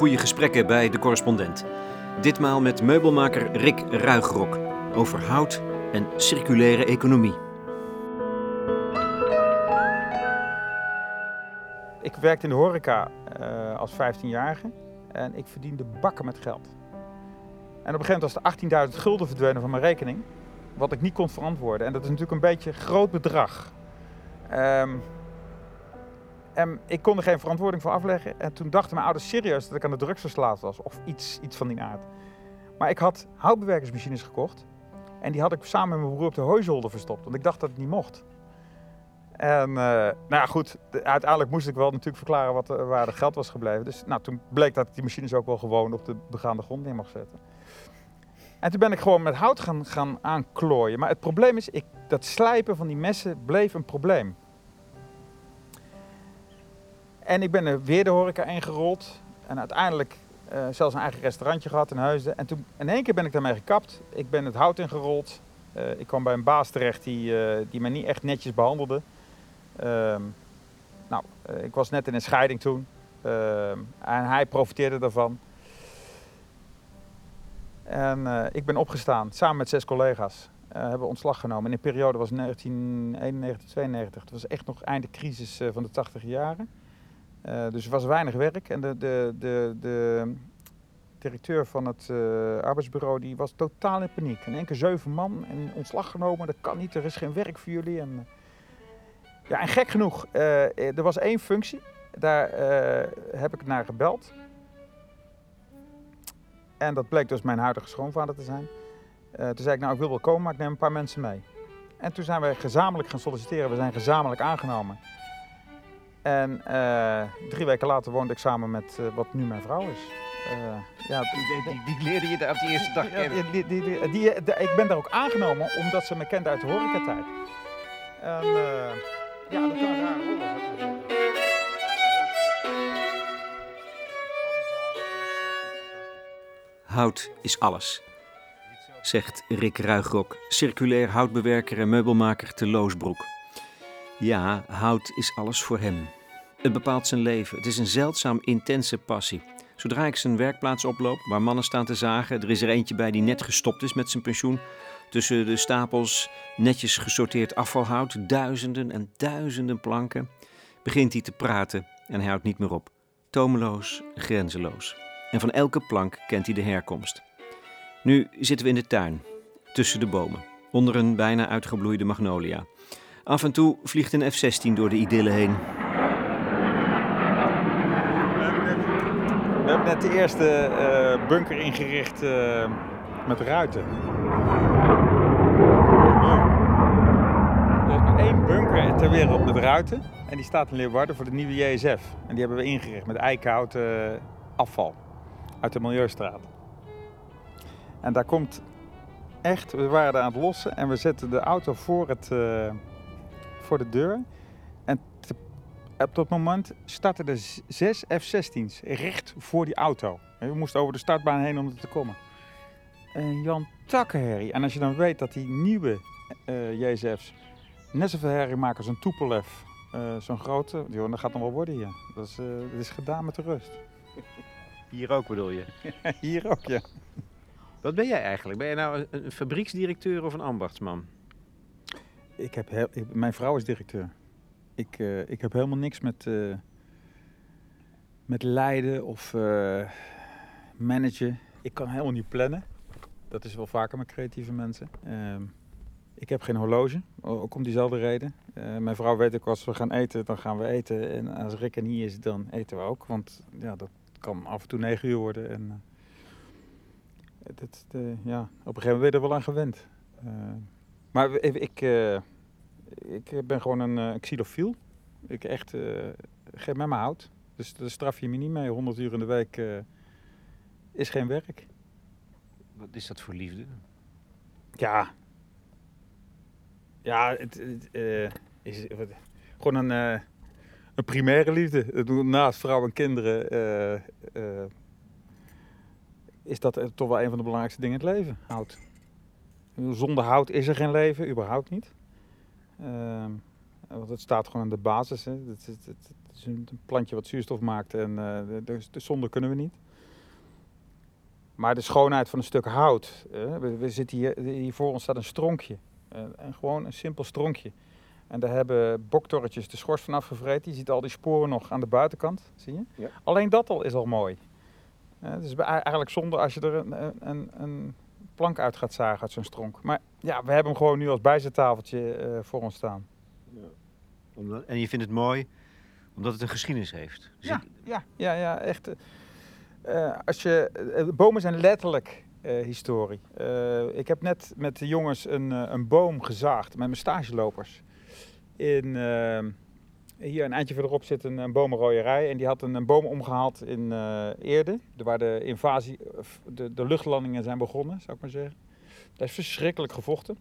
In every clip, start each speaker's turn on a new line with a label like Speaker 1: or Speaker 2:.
Speaker 1: goede gesprekken bij de correspondent. Ditmaal met meubelmaker Rick Ruigrok over hout en circulaire economie.
Speaker 2: Ik werkte in de horeca uh, als 15-jarige en ik verdiende bakken met geld. En op een gegeven moment was er 18.000 gulden verdwenen van mijn rekening, wat ik niet kon verantwoorden. En dat is natuurlijk een beetje een groot bedrag. Um, en ik kon er geen verantwoording voor afleggen. En toen dachten mijn ouders serieus dat ik aan de drugs verslaafd was. Of iets, iets van die aard. Maar ik had houtbewerkingsmachines gekocht. En die had ik samen met mijn broer op de hooizolder verstopt. Want ik dacht dat het niet mocht. En uh, nou ja, goed, uiteindelijk moest ik wel natuurlijk verklaren wat, waar het geld was gebleven. Dus nou, toen bleek dat ik die machines ook wel gewoon op de begaande grond neer mocht zetten. En toen ben ik gewoon met hout gaan, gaan aanklooien. Maar het probleem is, ik, dat slijpen van die messen bleef een probleem. En ik ben er weer de horeca ingerold. En uiteindelijk uh, zelfs een eigen restaurantje gehad in Heusden. En toen in één keer ben ik daarmee gekapt. Ik ben het hout ingerold. Uh, ik kwam bij een baas terecht die, uh, die mij niet echt netjes behandelde. Ehm, nou, ik was net in een scheiding toen. Ehm, en hij profiteerde daarvan. En ik ben opgestaan samen met zes collega's. hebben ontslag genomen. En in de periode was 1991, 92. Het was echt nog einde crisis van de 80 jaren. Uh, dus er was weinig werk en de, de, de, de directeur van het uh, arbeidsbureau die was totaal in paniek. In één keer zeven man en ontslag genomen, dat kan niet, er is geen werk voor jullie. En, ja, en gek genoeg, er was één functie, daar heb ik naar gebeld. En dat bleek dus mijn huidige schoonvader te zijn. toen zei ik, nou ik wil wel komen, maar ik neem een paar mensen mee. En toen zijn we gezamenlijk gaan solliciteren, we zijn gezamenlijk aangenomen. En uh, drie weken later woonde ik samen met uh, wat nu mijn vrouw is.
Speaker 1: Uh, ja, die, die, die, leerde je daar op de eerste dag kennen?
Speaker 2: Die, die, die, ik ben daar ook aangenomen omdat ze me kende uit de horecatijd. En ja, dat kan raar.
Speaker 1: Hout is alles, zegt Rick Ruigrok, circulair houtbewerker en meubelmaker te Loosbroek. Ja, hout is alles voor hem. Het bepaalt zijn leven. Het is een zeldzaam intense passie. Zodra ik zijn werkplaats oploop, waar mannen staan te zagen, er is er eentje bij die net gestopt is met zijn pensioen. Tussen de stapels netjes gesorteerd afvalhout, duizenden en duizenden planken, begint hij te praten en hij houdt niet meer op. Tomeloos, grenzeloos. En van elke plank kent hij de herkomst. Nu zitten we in de tuin, tussen de bomen, onder een bijna uitgebloeide magnolia. Af en toe vliegt een F-16 door de idylle heen.
Speaker 2: We hebben net de eerste uh, bunker ingericht uh, met ruiten. Er is maar één bunker ter wereld met ruiten. En die staat in Leeuwarden voor de nieuwe JSF. En die hebben we ingericht met eikenhouten uh, afval uit de Milieustraat. En daar komt echt, we waren aan het lossen en we zetten de auto voor het voor de deur. En te, op dat moment startten er zes F-16's recht voor die auto. we moesten over de startbaan heen om er te komen. En Jan Takkenherrie. En als je dan weet dat die nieuwe uh, net zoveel herrie maken als een Tupolev, uh, zo'n grote, joh, dat gaat nog wel worden hier. Dat is, uh, dat is gedaan met de rust.
Speaker 1: Hier ook bedoel je?
Speaker 2: hier ook, ja.
Speaker 1: Wat ben jij eigenlijk? Ben je nou een fabrieksdirecteur of een ambachtsman?
Speaker 2: Ik heb heel, mijn vrouw is directeur. Ik, uh, ik heb helemaal niks met, uh, met leiden of uh, managen. Ik kan helemaal niet plannen. Dat is wel vaker met creatieve mensen. Ehm, ik heb geen horloge, ook om diezelfde reden. mijn vrouw weet ook als we gaan eten, dan gaan we eten. En als Rick er niet is, dan eten we ook. Want ja, dat kan af en toe negen uur worden. En, dat, ja, op een gegeven moment ben je er wel aan gewend. Maar ik, uh, ik ben gewoon een uh, xylofiel. Ik echt, uh, geef mij maar hout. Dus daar straf je me niet mee. 100 uur in de week uh, is geen werk.
Speaker 1: Wat is dat voor liefde?
Speaker 2: Ja. Ja, het, het is wat, gewoon een, een primaire liefde. Naast vrouw en kinderen is dat toch wel een van de belangrijkste dingen in het leven, hout. Zonder hout is er geen leven, überhaupt niet. Uh, want het staat gewoon aan de basis. Hè. Het, het, het, is een plantje wat zuurstof maakt en dus, dus zonder kunnen we niet. Maar de schoonheid van een stuk hout. we, we, zitten hier, hier voor ons staat een stronkje. en gewoon een simpel stronkje. En daar hebben boktorretjes de schors van afgevreten. Je ziet al die sporen nog aan de buitenkant, zie je? Ja. Alleen dat al is al mooi. het is eigenlijk zonde als je er een, een, een plank uit gaat zagen uit zo'n stronk. Maar ja, we hebben hem gewoon nu als bijzettafeltje uh, voor ons staan.
Speaker 3: Ja. En je vindt het mooi omdat het een geschiedenis heeft.
Speaker 2: Dus ja, ja, ja, ja, echt. Uh, als je, bomen zijn letterlijk historie. ik heb net met de jongens een, een boom gezaagd met mijn stagelopers. In, hier een eindje verderop zit een, een bomenrooierij en die had een, boom omgehaald in Eerde. Waar de invasie, de, de luchtlandingen zijn begonnen, zou ik maar zeggen. Daar is verschrikkelijk gevochten.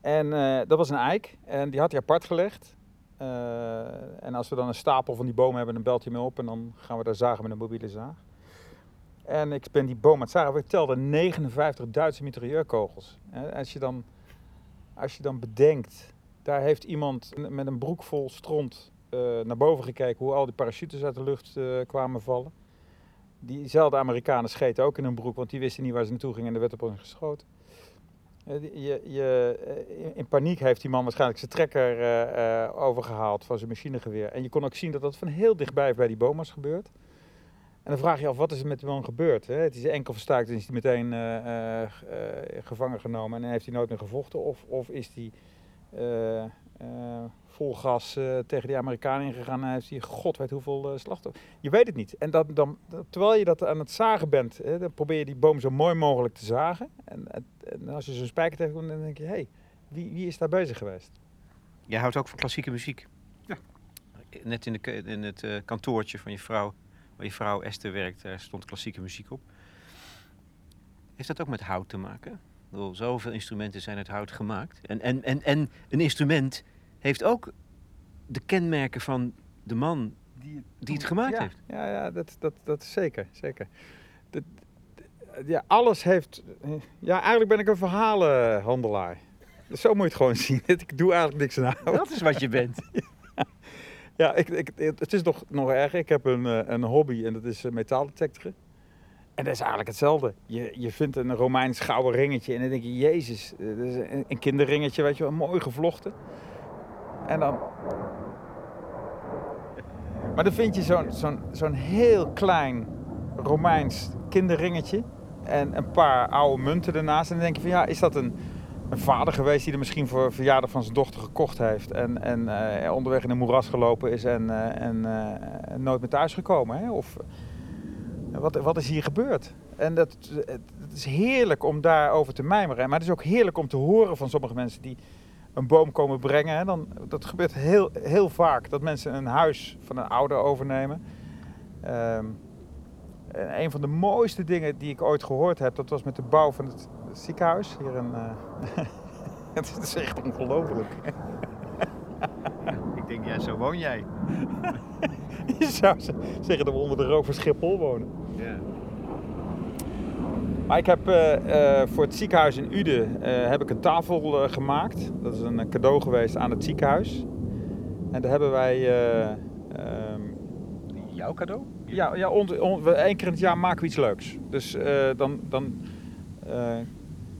Speaker 2: En dat was een eik en die had hij apart gelegd. Uh, en als we dan een stapel van die bomen hebben, dan belt hij me op en dan gaan we daar zagen met een mobiele zaag. En ik ben die boom aan het zagen. We telden 59 Duitse mitrailleurkogels. Als je, dan, als je dan bedenkt, daar heeft iemand met een broek vol stront uh, naar boven gekeken hoe al die parachutes uit de lucht uh, kwamen vallen. Diezelfde Amerikanen scheten ook in hun broek, want die wisten niet waar ze naartoe gingen en er werd op hen geschoten. Eh, je, je, eh, in paniek heeft die man waarschijnlijk zijn trekker overgehaald van zijn machinegeweer. En je kon ook zien dat dat van heel dichtbij bij die boom was gebeurd. En dan vraag je af, wat is er met die man gebeurd? Hè? Het is enkel verstuikt en is hij meteen gevangen genomen en heeft hij nooit meer gevochten? Of, of is hij vol gas uh, tegen die Amerikanen ingegaan en heeft hij god weet hoeveel uh, slachtoffers. Je weet het niet. En dan, dan, terwijl je dat aan het zagen bent, hè, dan probeer je die boom zo mooi mogelijk te zagen. En, en als je zo'n spijker tegenkomt, dan denk je, hé, hey, wie, wie is daar bezig geweest?
Speaker 3: Jij houdt ook van klassieke muziek.
Speaker 2: Ja.
Speaker 3: Net in, de, in het kantoortje van je vrouw, waar je vrouw Esther werkt, daar stond klassieke muziek op. Heeft dat ook met hout te maken? Bedoel, zoveel instrumenten zijn uit hout gemaakt. En, en, en, en een instrument heeft ook de kenmerken van de man die, die het gemaakt heeft.
Speaker 2: Ja, ja dat, dat, dat is zeker. zeker. Dat, ja, alles heeft. Ja, eigenlijk ben ik een verhalenhandelaar. Zo moet je het gewoon zien. Ik doe eigenlijk niks aan hout.
Speaker 3: Dat is wat je bent.
Speaker 2: ja, ik, ik, het is nog, nog erg. Ik heb een, eh, een hobby en dat is eh, metaaldetectoren. En dat is eigenlijk hetzelfde. Je, je vindt een Romeins gouden ringetje en dan denk je, jezus, dat is een, kinderringetje, weet je wel, mooi gevlochten. En dan... Maar dan vind je zo'n zo'n zo'n heel klein Romeins kinderringetje en een paar oude munten ernaast. En dan denk je van, ja, is dat een, vader geweest die er misschien voor verjaardag van zijn dochter gekocht heeft en, en uh, onderweg in een moeras gelopen is en, uh, en nooit meer thuis gekomen? Hè? Of wat, wat is hier gebeurd? En dat, het is heerlijk om daarover te mijmeren. Maar het is ook heerlijk om te horen van sommige mensen die een boom komen brengen. En dan, dat gebeurt heel, heel vaak, dat mensen een huis van een ouder overnemen. Um, een van de mooiste dingen die ik ooit gehoord heb, dat was met de bouw van het ziekenhuis. Hier in, uh, het is echt ongelooflijk.
Speaker 3: ik denk, ja, zo woon jij.
Speaker 2: Je zou zeggen dat we onder de rook van Schiphol wonen. Ja. Maar ik heb uh, uh, voor het ziekenhuis in Uden uh, heb ik een tafel gemaakt. Dat is een cadeau geweest aan het ziekenhuis. En daar hebben wij...
Speaker 3: Um, Jouw cadeau?
Speaker 2: Ja, ja on, on, één keer in het jaar maken we iets leuks. Dus dan... dan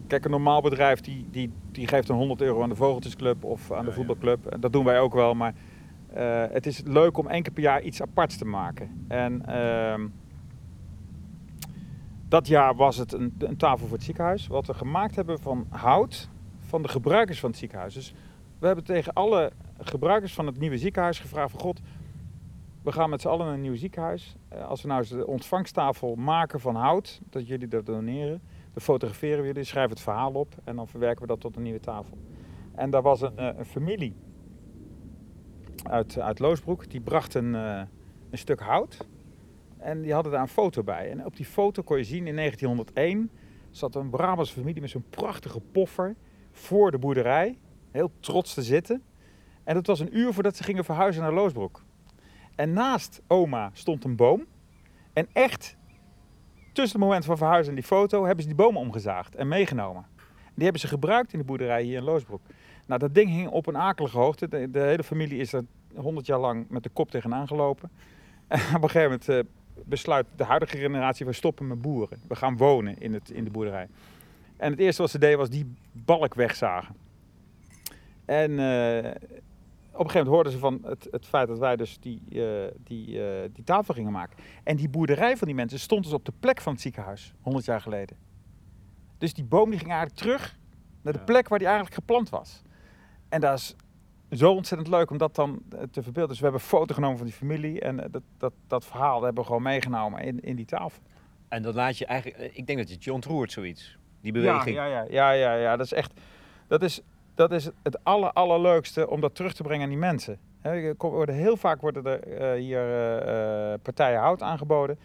Speaker 2: kijk, een normaal bedrijf die, die, die geeft een 100 euro aan de Vogeltjesclub of aan de voetbalclub. Dat doen wij ook wel, maar het is leuk om één keer per jaar iets aparts te maken. En uh, dat jaar was het een, een, tafel voor het ziekenhuis. Wat we gemaakt hebben van hout van de gebruikers van het ziekenhuis. Dus we hebben tegen alle gebruikers van het nieuwe ziekenhuis gevraagd van God, we gaan met z'n allen naar een nieuw ziekenhuis. Uh, als we nou eens de ontvangsttafel maken van hout, dat jullie dat doneren, dan fotograferen we jullie, schrijven het verhaal op en dan verwerken we dat tot een nieuwe tafel. En daar was een, een familie uit, uit Loosbroek. Die bracht een, uh, een stuk hout. En die hadden daar een foto bij. En op die foto kon je zien in 1901 zat een Brabantse familie met zo'n prachtige poffer voor de boerderij. Heel trots te zitten. En dat was een uur voordat ze gingen verhuizen naar Loosbroek. En naast oma stond een boom. En echt tussen het moment van verhuizen en die foto hebben ze die boom omgezaagd en meegenomen. Die hebben ze gebruikt in de boerderij hier in Loosbroek. Nou, dat ding hing op een akelige hoogte. De, de hele familie is er 100 jaar lang met de kop tegenaan gelopen. En op een gegeven moment uh, besluit de huidige generatie, we stoppen met boeren. We gaan wonen in, het, in de boerderij. En het eerste wat ze deden was die balk wegzagen. En uh, op een gegeven moment hoorden ze van het, het feit dat wij dus die, uh, die, die tafel gingen maken. En die boerderij van die mensen stond dus op de plek van het ziekenhuis, 100 jaar geleden. Dus die boom die ging eigenlijk terug naar de plek waar die eigenlijk geplant was. En dat is zo ontzettend leuk om dat dan eh, te verbeelden. Dus we hebben een foto genomen van die familie en eh, dat, dat, dat verhaal hebben we gewoon meegenomen in, in die tafel.
Speaker 1: En dat laat je eigenlijk, eh, ik denk dat het je ontroert zoiets, die beweging.
Speaker 2: Ja, ja, ja, ja, ja, dat is echt, dat is, dat is het aller, allerleukste om dat terug te brengen aan die mensen. He, worden, heel vaak worden er hier partijen hout aangeboden.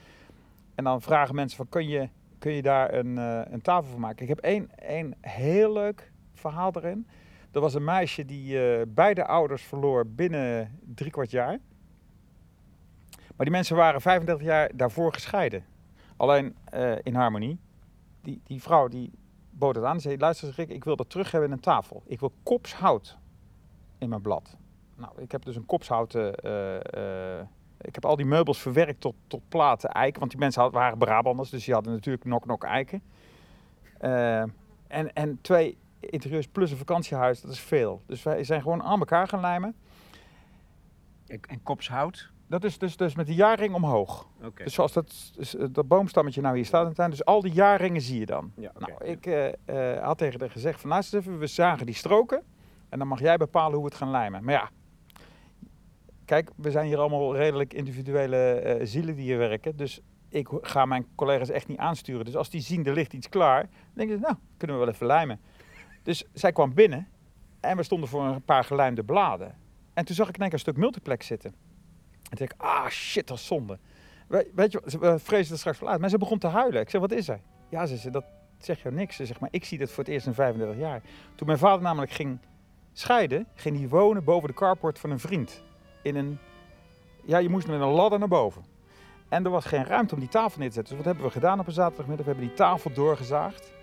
Speaker 2: En dan vragen mensen van, kun je, kun je daar een, een tafel voor maken? Ik heb één, één heel leuk verhaal erin. Er was een meisje die uh, beide ouders verloor binnen drie kwart jaar. Maar die mensen waren 35 jaar daarvoor gescheiden. Alleen uh, in harmonie. Die, die vrouw die bood het aan. Zei, luister Rick, ik wil dat terug hebben in een tafel. Ik wil kopshout in mijn blad. Nou, ik heb dus een kopshouten... Uh, ik heb al die meubels verwerkt tot, tot platen eiken. Want die mensen waren Brabanders, dus die hadden natuurlijk nok-nok eiken. en, en twee interieurs plus een vakantiehuis, dat is veel. Dus wij zijn gewoon aan elkaar gaan lijmen.
Speaker 1: En kopshout?
Speaker 2: Dat is dus, dus met de jaarring omhoog. Okay. Dus zoals dat, dus, eh, dat boomstammetje nou hier staat in de tuin. Dus al die jaarringen zie je dan. Ja, okay. Nou, ik uh, uh, had tegen haar gezegd van even, we zagen die stroken. En dan mag jij bepalen hoe we het gaan lijmen. Maar ja, kijk, we zijn hier allemaal redelijk individuele uh, zielen die hier werken. Dus ik ga mijn collega's echt niet aansturen. Dus als die zien, er ligt iets klaar, dan denk ik, nou, kunnen we wel even lijmen. Dus zij kwam binnen en we stonden voor een paar gelijmde bladen. En toen zag ik een stuk multiplex zitten. En toen dacht ik, ah shit, dat is zonde. weet je, we vrezen het straks verlaten. Maar ze begon te huilen. Ik zei, wat is er? Ja, ze zei, dat zegt jou niks. Ze zegt, maar ik zie dit voor het eerst in 35 jaar. Toen mijn vader namelijk ging scheiden, ging hij wonen boven de carport van een vriend. In een, ja, je moest met een ladder naar boven. En er was geen ruimte om die tafel neer te zetten. Dus wat hebben we gedaan op een zaterdagmiddag? We hebben die tafel doorgezaagd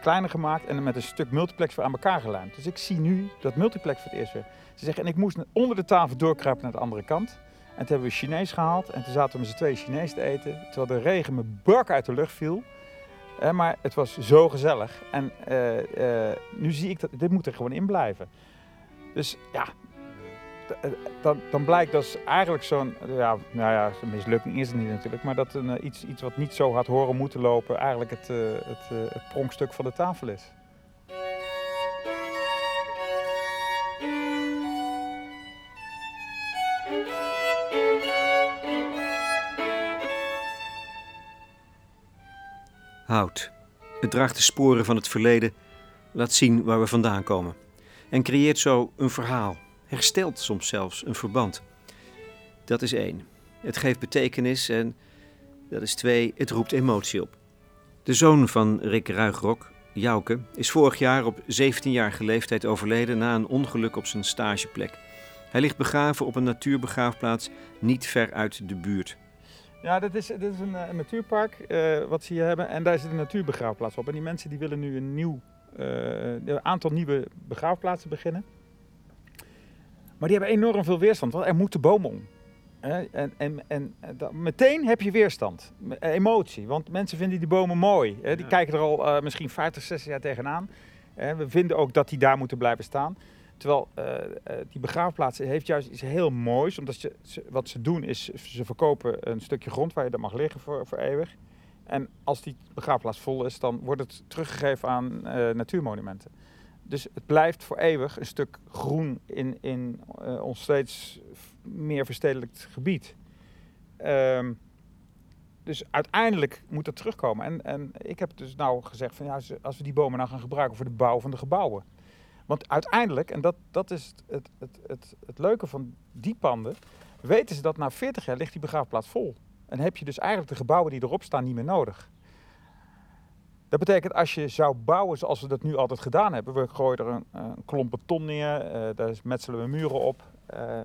Speaker 2: kleiner gemaakt en met een stuk multiplex weer aan elkaar gelijmd. Dus ik zie nu dat multiplex voor het eerst weer. Ze zeggen, en ik moest onder de tafel doorkruipen naar de andere kant. En toen hebben we Chinees gehaald en toen zaten we met z'n twee Chinees te eten. Terwijl de regen me brak uit de lucht viel. Eh, maar het was zo gezellig. En uh, uh, nu zie ik dat dit moet er gewoon in blijven. Dus ja, eh, dan, dan blijkt dat eigenlijk zo'n, ja, nou ja, een mislukking is het niet natuurlijk, maar dat een, eh, iets, iets wat niet zo had horen moeten lopen eigenlijk het, uh, het, het pronkstuk van de tafel is.
Speaker 3: Hout. Het draagt de sporen van het verleden, laat zien waar we vandaan komen en creëert zo een verhaal herstelt soms zelfs een verband. Dat is één. Het geeft betekenis en dat is twee, het roept emotie op. De zoon van Rick Ruigrok, Jouke, is vorig jaar op 17-jarige leeftijd overleden na een ongeluk op zijn stageplek. Hij ligt begraven op een natuurbegraafplaats niet ver uit de buurt.
Speaker 2: Ja, dit is, is een, eh, natuurpark uh, wat ze hier hebben en daar zit een natuurbegraafplaats op. En die mensen die willen nu een nieuw, uh, een aantal nieuwe begraafplaatsen beginnen. Maar die hebben enorm veel weerstand, want er moeten bomen om. En, en, en meteen heb je weerstand, eh, emotie. Want mensen vinden die bomen mooi. Die kijken er al uh, misschien 50, 60 jaar tegenaan. We vinden ook dat die daar moeten blijven staan. Terwijl uh, die begraafplaats heeft juist iets heel moois. Omdat ze, wat ze doen is, ze verkopen een stukje grond waar je dat mag liggen voor, voor eeuwig. En als die begraafplaats vol is, dan wordt het teruggegeven aan natuurmonumenten. Dus het blijft voor eeuwig een stuk groen in, in uh, ons steeds meer verstedelijkt gebied. Um, dus uiteindelijk moet dat terugkomen. En, en ik heb dus nou gezegd van ja, als we die bomen nou gaan gebruiken voor de bouw van de gebouwen. Want uiteindelijk, en dat, dat is het, het, het, het leuke van die panden, weten ze dat na 40 jaar ligt die begraafplaats vol. En heb je dus eigenlijk de gebouwen die erop staan niet meer nodig. Dat betekent als je zou bouwen zoals we dat nu altijd gedaan hebben. We gooien er een, een klomp beton neer, uh, daar metselen we muren op. Uh,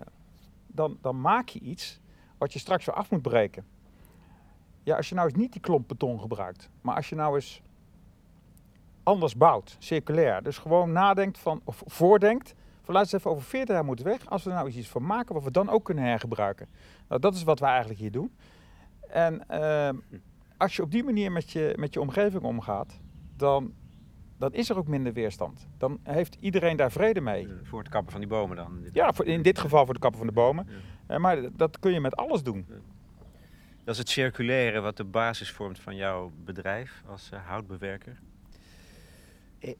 Speaker 2: dan, dan maak je iets wat je straks weer af moet breken. Ja, als je nou eens niet die klomp beton gebruikt, maar als je nou eens anders bouwt, circulair. Dus gewoon nadenkt van, of voordenkt Van luister even, over 40 jaar moet het weg. Als we er nou iets van maken wat we dan ook kunnen hergebruiken. Nou, dat is wat we eigenlijk hier doen. En ehm, als je op die manier met je, met je omgeving omgaat, dan, dan is er ook minder weerstand. Dan heeft iedereen daar vrede mee.
Speaker 1: Voor het kappen van die bomen dan.
Speaker 2: Ja, voor, in dit geval voor de kappen van de bomen.
Speaker 1: Ja.
Speaker 2: Eh, maar dat kun je met alles doen.
Speaker 1: Dat is het circulaire wat de basis vormt van jouw bedrijf als eh, houtbewerker.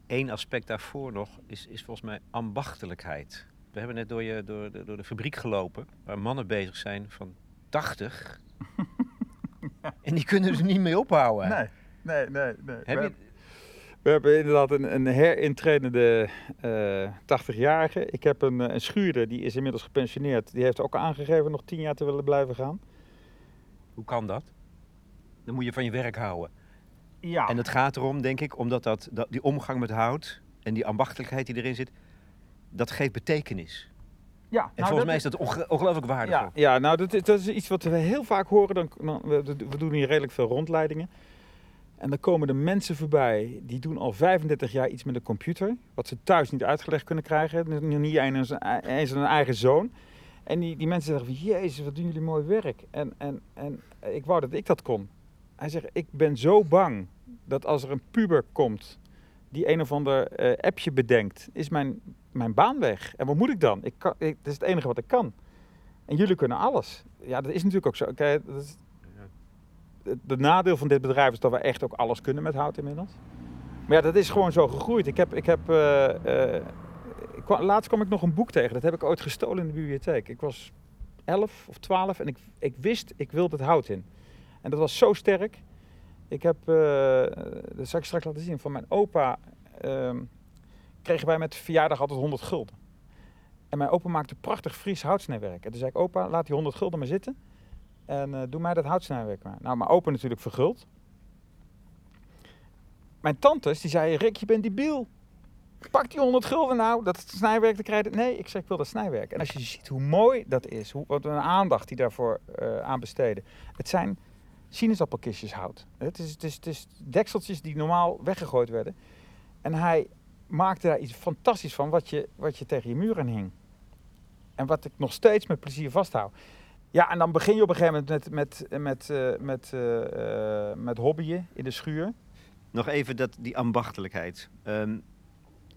Speaker 1: Eén aspect daarvoor nog is, is volgens mij ambachtelijkheid. We hebben net door, je, door, de, door de fabriek gelopen, waar mannen bezig zijn van 80. En die kunnen er niet mee ophouden.
Speaker 2: nee, nee, nee.
Speaker 1: Heb je,
Speaker 2: We hebben inderdaad een, een herintredende eh 80-jarige. Ik heb een, een schuurder, die is inmiddels gepensioneerd. Die heeft ook aangegeven nog 10 jaar te willen blijven gaan.
Speaker 1: hoe kan dat? Dan moet je van je werk houden.
Speaker 2: Ja.
Speaker 1: En het gaat erom, denk ik, omdat dat, dat, die omgang met hout en die ambachtelijkheid die erin zit, dat geeft betekenis.
Speaker 2: Ja,
Speaker 1: En
Speaker 2: nou,
Speaker 1: volgens mij is dat onge- ongelooflijk waardevol.
Speaker 2: Ja, ja nou dat, is- dat is iets wat we heel vaak horen. Dan, dan, we, we doen hier redelijk veel rondleidingen. En dan komen er mensen voorbij die doen al 35 jaar iets met een computer. Wat ze thuis niet uitgelegd kunnen krijgen. Nog Niet eens, eens hun eigen zoon. En die, die mensen zeggen van, jezus, wat doen jullie mooi werk. En, en, en ik wou dat ik dat kon. Hij zegt, ik ben zo bang dat als er een puber komt die een of ander eh, appje bedenkt, is mijn, mijn baan weg. En wat moet ik dan? Ik kan, ik, dat is het enige wat ik kan. En jullie kunnen alles. Ja, dat is natuurlijk ook zo. Is, het, het nadeel van dit bedrijf is dat we echt ook alles kunnen met hout inmiddels. Maar ja, dat is gewoon zo gegroeid. Ik heb, ik heb, eh, eh, ik kwam- laatst kwam ik nog een boek tegen. Dat heb ik ooit gestolen in de bibliotheek. Ik was 11 of 12 en ik, ik wist, ik wilde het hout in. En dat was zo sterk. Ik heb, eh, dat zal straks laten zien, van mijn opa ehm, kregen wij met verjaardag altijd 100 gulden. En mijn opa maakte prachtig Fries houtsnijwerk. En toen zei ik, opa, laat die 100 gulden maar zitten. En eh, doe mij dat houtsnijwerk maar. Nou, mijn opa natuurlijk verguld. Mijn tantes, die zeiden, Rick, je bent debiel. Pak die 100 gulden nou, dat snijwerk te krijgen. Nee, ik zeg, ik wil dat snijwerk. En als je ziet hoe mooi dat is, hoe, wat een aandacht die daarvoor eh, aan besteden. Het zijn sinaasappelkistjes hout. Het is, het, is, het is dekseltjes die normaal weggegooid werden. En hij maakte daar iets fantastisch van, wat je, wat je tegen je muur aan hing. En wat ik nog steeds met plezier vasthoud. Ja, en dan begin je op een gegeven moment met, met, met, eh, met, eh, eh, met hobbyen in de schuur.
Speaker 1: Nog even dat, die ambachtelijkheid. Ehm,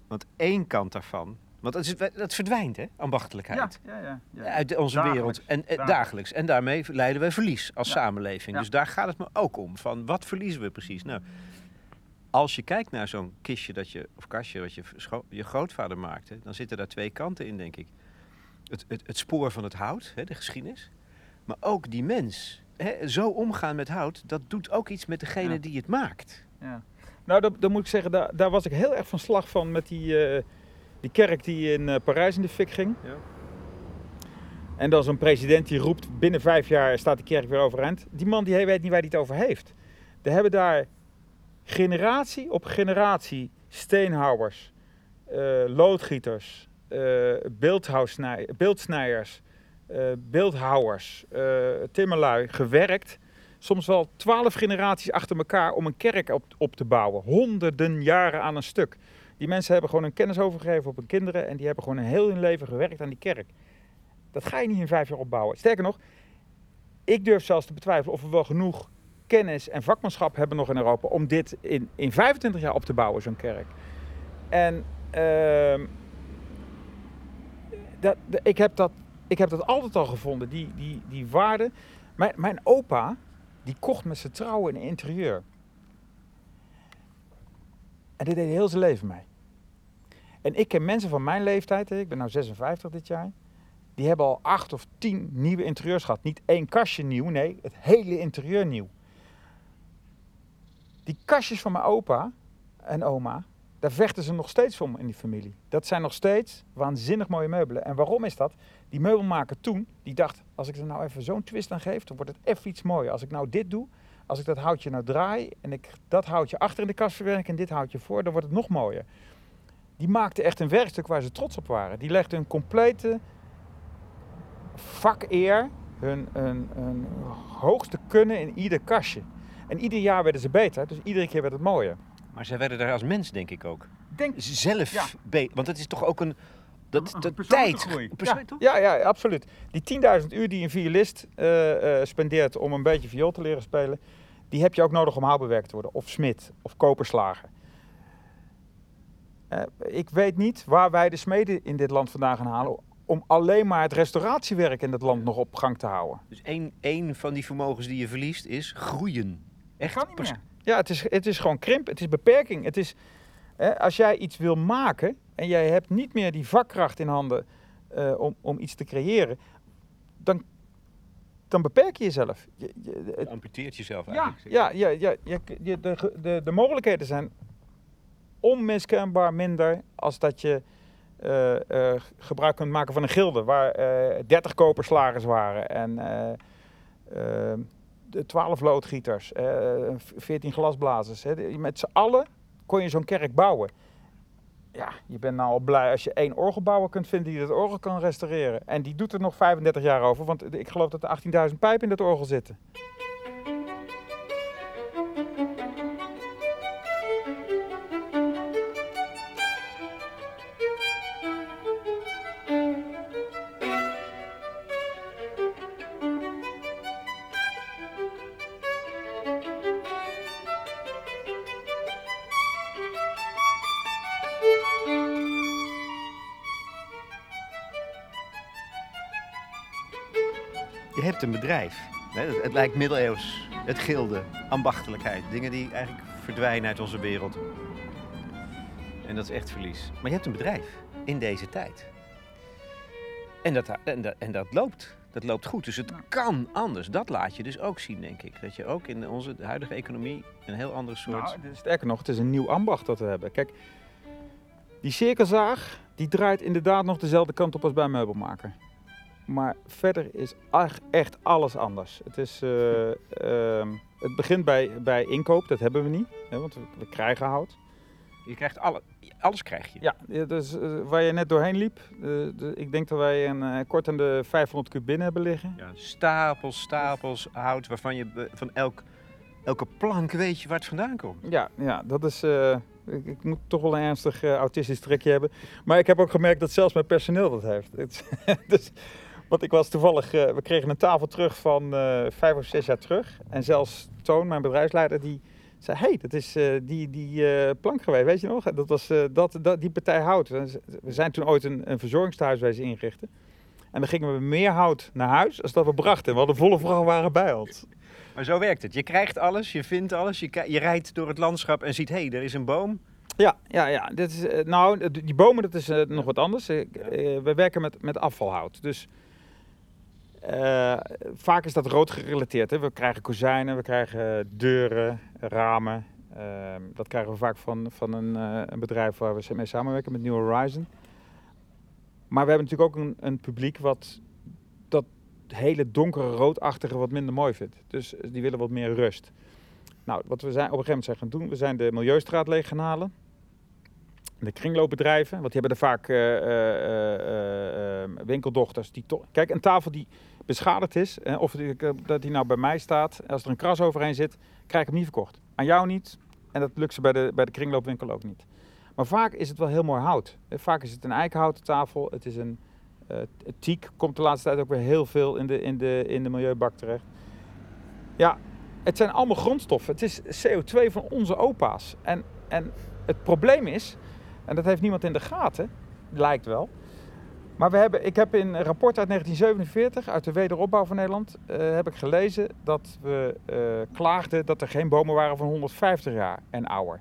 Speaker 1: want één kant daarvan, want dat, is, dat verdwijnt, hè, ambachtelijkheid.
Speaker 2: ja, ja.
Speaker 1: Uit onze
Speaker 2: Dagelijks.
Speaker 1: wereld. En,
Speaker 2: Dagelijks.
Speaker 1: dagelijks. En daarmee leiden wij verlies als
Speaker 2: Ja.
Speaker 1: samenleving.
Speaker 2: Ja.
Speaker 1: Dus daar gaat het me ook om. Van wat verliezen we precies? Nou, als je kijkt naar zo'n kistje dat je, of kastje wat je, je grootvader maakte, dan zitten daar twee kanten in, denk ik. Het, het, het spoor van het hout, hè, de geschiedenis. Maar ook die mens. Hè, zo omgaan met hout, dat doet ook iets met degene
Speaker 2: Ja.
Speaker 1: die het maakt.
Speaker 2: Ja. Nou, dat, dat moet ik zeggen, daar, daar was ik heel erg van slag van met die, eh, die kerk die in eh, Parijs in de fik ging.
Speaker 1: Ja.
Speaker 2: En dan zo'n president die roept, binnen vijf jaar staat de kerk weer overeind. Die man die weet niet waar hij het over heeft. Er hebben daar generatie op generatie steenhouwers, eh, loodgieters, eh, beeldsnijers, eh, beeldhouwers, timmerlui gewerkt. Soms wel twaalf generaties achter elkaar om een kerk op, op te bouwen. Honderden jaren aan een stuk. Die mensen hebben gewoon hun kennis overgegeven op hun kinderen en die hebben gewoon een heel hun leven gewerkt aan die kerk. Dat ga je niet in vijf jaar opbouwen. Sterker nog, ik durf zelfs te betwijfelen of we wel genoeg kennis en vakmanschap hebben nog in Europa om dit in, in 25 jaar op te bouwen, zo'n kerk. En ehm, dat, ik, heb dat, ik heb dat altijd al gevonden, die, die, die waarde. Mijn, mijn opa, die kocht met zijn trouwen een interieur. En dit deed heel zijn leven mee. En ik ken mensen van mijn leeftijd, ik ben nu 56 dit jaar, die hebben al acht of tien nieuwe interieurs gehad. Niet één kastje nieuw, nee, het hele interieur nieuw. Die kastjes van mijn opa en oma, daar vechten ze nog steeds om in die familie. Dat zijn nog steeds waanzinnig mooie meubelen. En waarom is dat? Die meubelmaker toen, die dacht, als ik er nou even zo'n twist aan geef, dan wordt het even iets mooier. Als ik nou dit doe, als ik dat houtje nou draai en ik dat houtje achter in de kast verwerk en dit houtje voor, dan wordt het nog mooier. Die maakte echt een werkstuk waar ze trots op waren. Die legde een complete vakeer, hun, hun hoogste kunnen in ieder kastje. En ieder jaar werden ze beter, dus iedere keer werd het mooier.
Speaker 1: Maar zij werden daar als mens, denk ik ook.
Speaker 2: Denk,
Speaker 1: zelf
Speaker 2: Ja.
Speaker 1: be- Want het is toch ook een. Dat Dat,
Speaker 2: Een
Speaker 1: tijd.
Speaker 2: groei. Ja. Ja, ja, absoluut. Die 10.000 uur die een violist eh, spendeert om een beetje viool te leren spelen, die heb je ook nodig om houtbewerker te worden. Of smid, of koperslager. Eh, ik weet niet waar wij de smeden in dit land vandaan gaan halen om alleen maar het restauratiewerk in het land nog op gang te houden.
Speaker 1: Dus één, één van die vermogens die je verliest is groeien. Echt pers-
Speaker 2: Ja, het is, het is gewoon krimp, het is beperking. Het is, hè, als jij iets wil maken en jij hebt niet meer die vakkracht in handen eh, om, om iets te creëren, dan, dan beperk je jezelf. Je, je-
Speaker 1: Je
Speaker 2: het-
Speaker 1: amputeert jezelf
Speaker 2: ja,
Speaker 1: eigenlijk.
Speaker 2: ja, ja, ja, je- je- de, de, de mogelijkheden zijn onmiskenbaar minder als dat je eh, eh, gebruik kunt maken van een gilde waar eh 30 koperslagers waren en eh, eh, de 12 loodgieters, eh 14 glasblazers. Hè. De- Met z'n allen kon je zo'n kerk bouwen. Ja, je bent nou al blij als je één orgelbouwer kunt vinden die het orgel kan restaureren. En die doet er nog 35 jaar over, want ik geloof dat er 18.000 pijpen in dat orgel zitten.
Speaker 1: Bedrijf. Het, het lijkt middeleeuws. Het gilde, ambachtelijkheid. Dingen die eigenlijk verdwijnen uit onze wereld. En dat is echt verlies. Maar je hebt een bedrijf in deze tijd. En dat, en dat, en dat loopt. Dat loopt goed. Dus het kan anders. Dat laat je dus ook zien, denk ik. Dat je ook in onze huidige economie een heel ander soort...
Speaker 2: Nou, sterker nog, het is een nieuw ambacht dat we hebben. Kijk, die cirkelzaag die draait inderdaad nog dezelfde kant op als bij meubelmaker. Maar verder is echt alles anders. Het, is, eh, ehm, het begint bij, bij inkoop, dat hebben we niet, hè, want we, we krijgen hout.
Speaker 1: Je krijgt alle, alles krijg je.
Speaker 2: Ja, dus eh, waar je net doorheen liep, eh, de- ik denk dat wij een, kort aan de 500 kub binnen hebben liggen.
Speaker 1: Ja, stapels, stapels hout waarvan je van elk, elke plank weet je waar het vandaan komt.
Speaker 2: Ja, ja dat is. ik, moet toch wel een ernstig autistisch trekje hebben. Maar ik heb ook gemerkt dat zelfs mijn personeel dat heeft. Dus, want ik was toevallig. eh, we kregen een tafel terug van eh, vijf of zes jaar terug. En zelfs Toon, mijn bedrijfsleider, die zei: hey, dat is eh, die, die plank geweest, weet je nog? Dat was dat, dat, die partij hout. We zijn toen ooit een, een verzorgingstehuis inrichten. En dan gingen we meer hout naar huis als dat we brachten. We hadden volle vrachtwagen bij ons.
Speaker 1: Maar zo werkt het. Je krijgt alles, je vindt alles, je, je rijdt door het landschap en ziet, hé, hey, er is een boom.
Speaker 2: Ja, ja, ja. Dit is, nou, die bomen, dat is nog wat anders. We werken met, met afvalhout. Dus eh, vaak is dat rood gerelateerd. Hè. We krijgen kozijnen, we krijgen deuren, ramen. Ehm, dat krijgen we vaak van, van een, eh, een bedrijf waar we mee samenwerken, met New Horizon. Maar we hebben natuurlijk ook een, een publiek wat dat hele donkere roodachtige wat minder mooi vindt. Dus die willen wat meer rust. Nou, wat we zijn, op een gegeven moment zijn gaan doen, we zijn de Milieustraat leeg gaan halen. De kringloopbedrijven, want die hebben er vaak eh, eh, eh, winkeldochters die. Kijk, een tafel die beschadigd is, of dat die nou bij mij staat, als er een kras overheen zit, krijg ik hem niet verkocht. Aan jou niet, en dat lukt ze bij de, bij de kringloopwinkel ook niet. Maar vaak is het wel heel mooi hout. Vaak is het een eikenhouten tafel, het is een eh teak, komt de laatste tijd ook weer heel veel in de, in de, in de milieubak terecht. Ja, het zijn allemaal grondstoffen. Het is CO2 van onze opa's. En, en het probleem is, en dat heeft niemand in de gaten, lijkt wel. Maar we hebben, ik heb in een rapport uit 1947, uit de wederopbouw van Nederland, eh, heb ik gelezen dat we eh, klaagden dat er geen bomen waren van 150 jaar en ouder.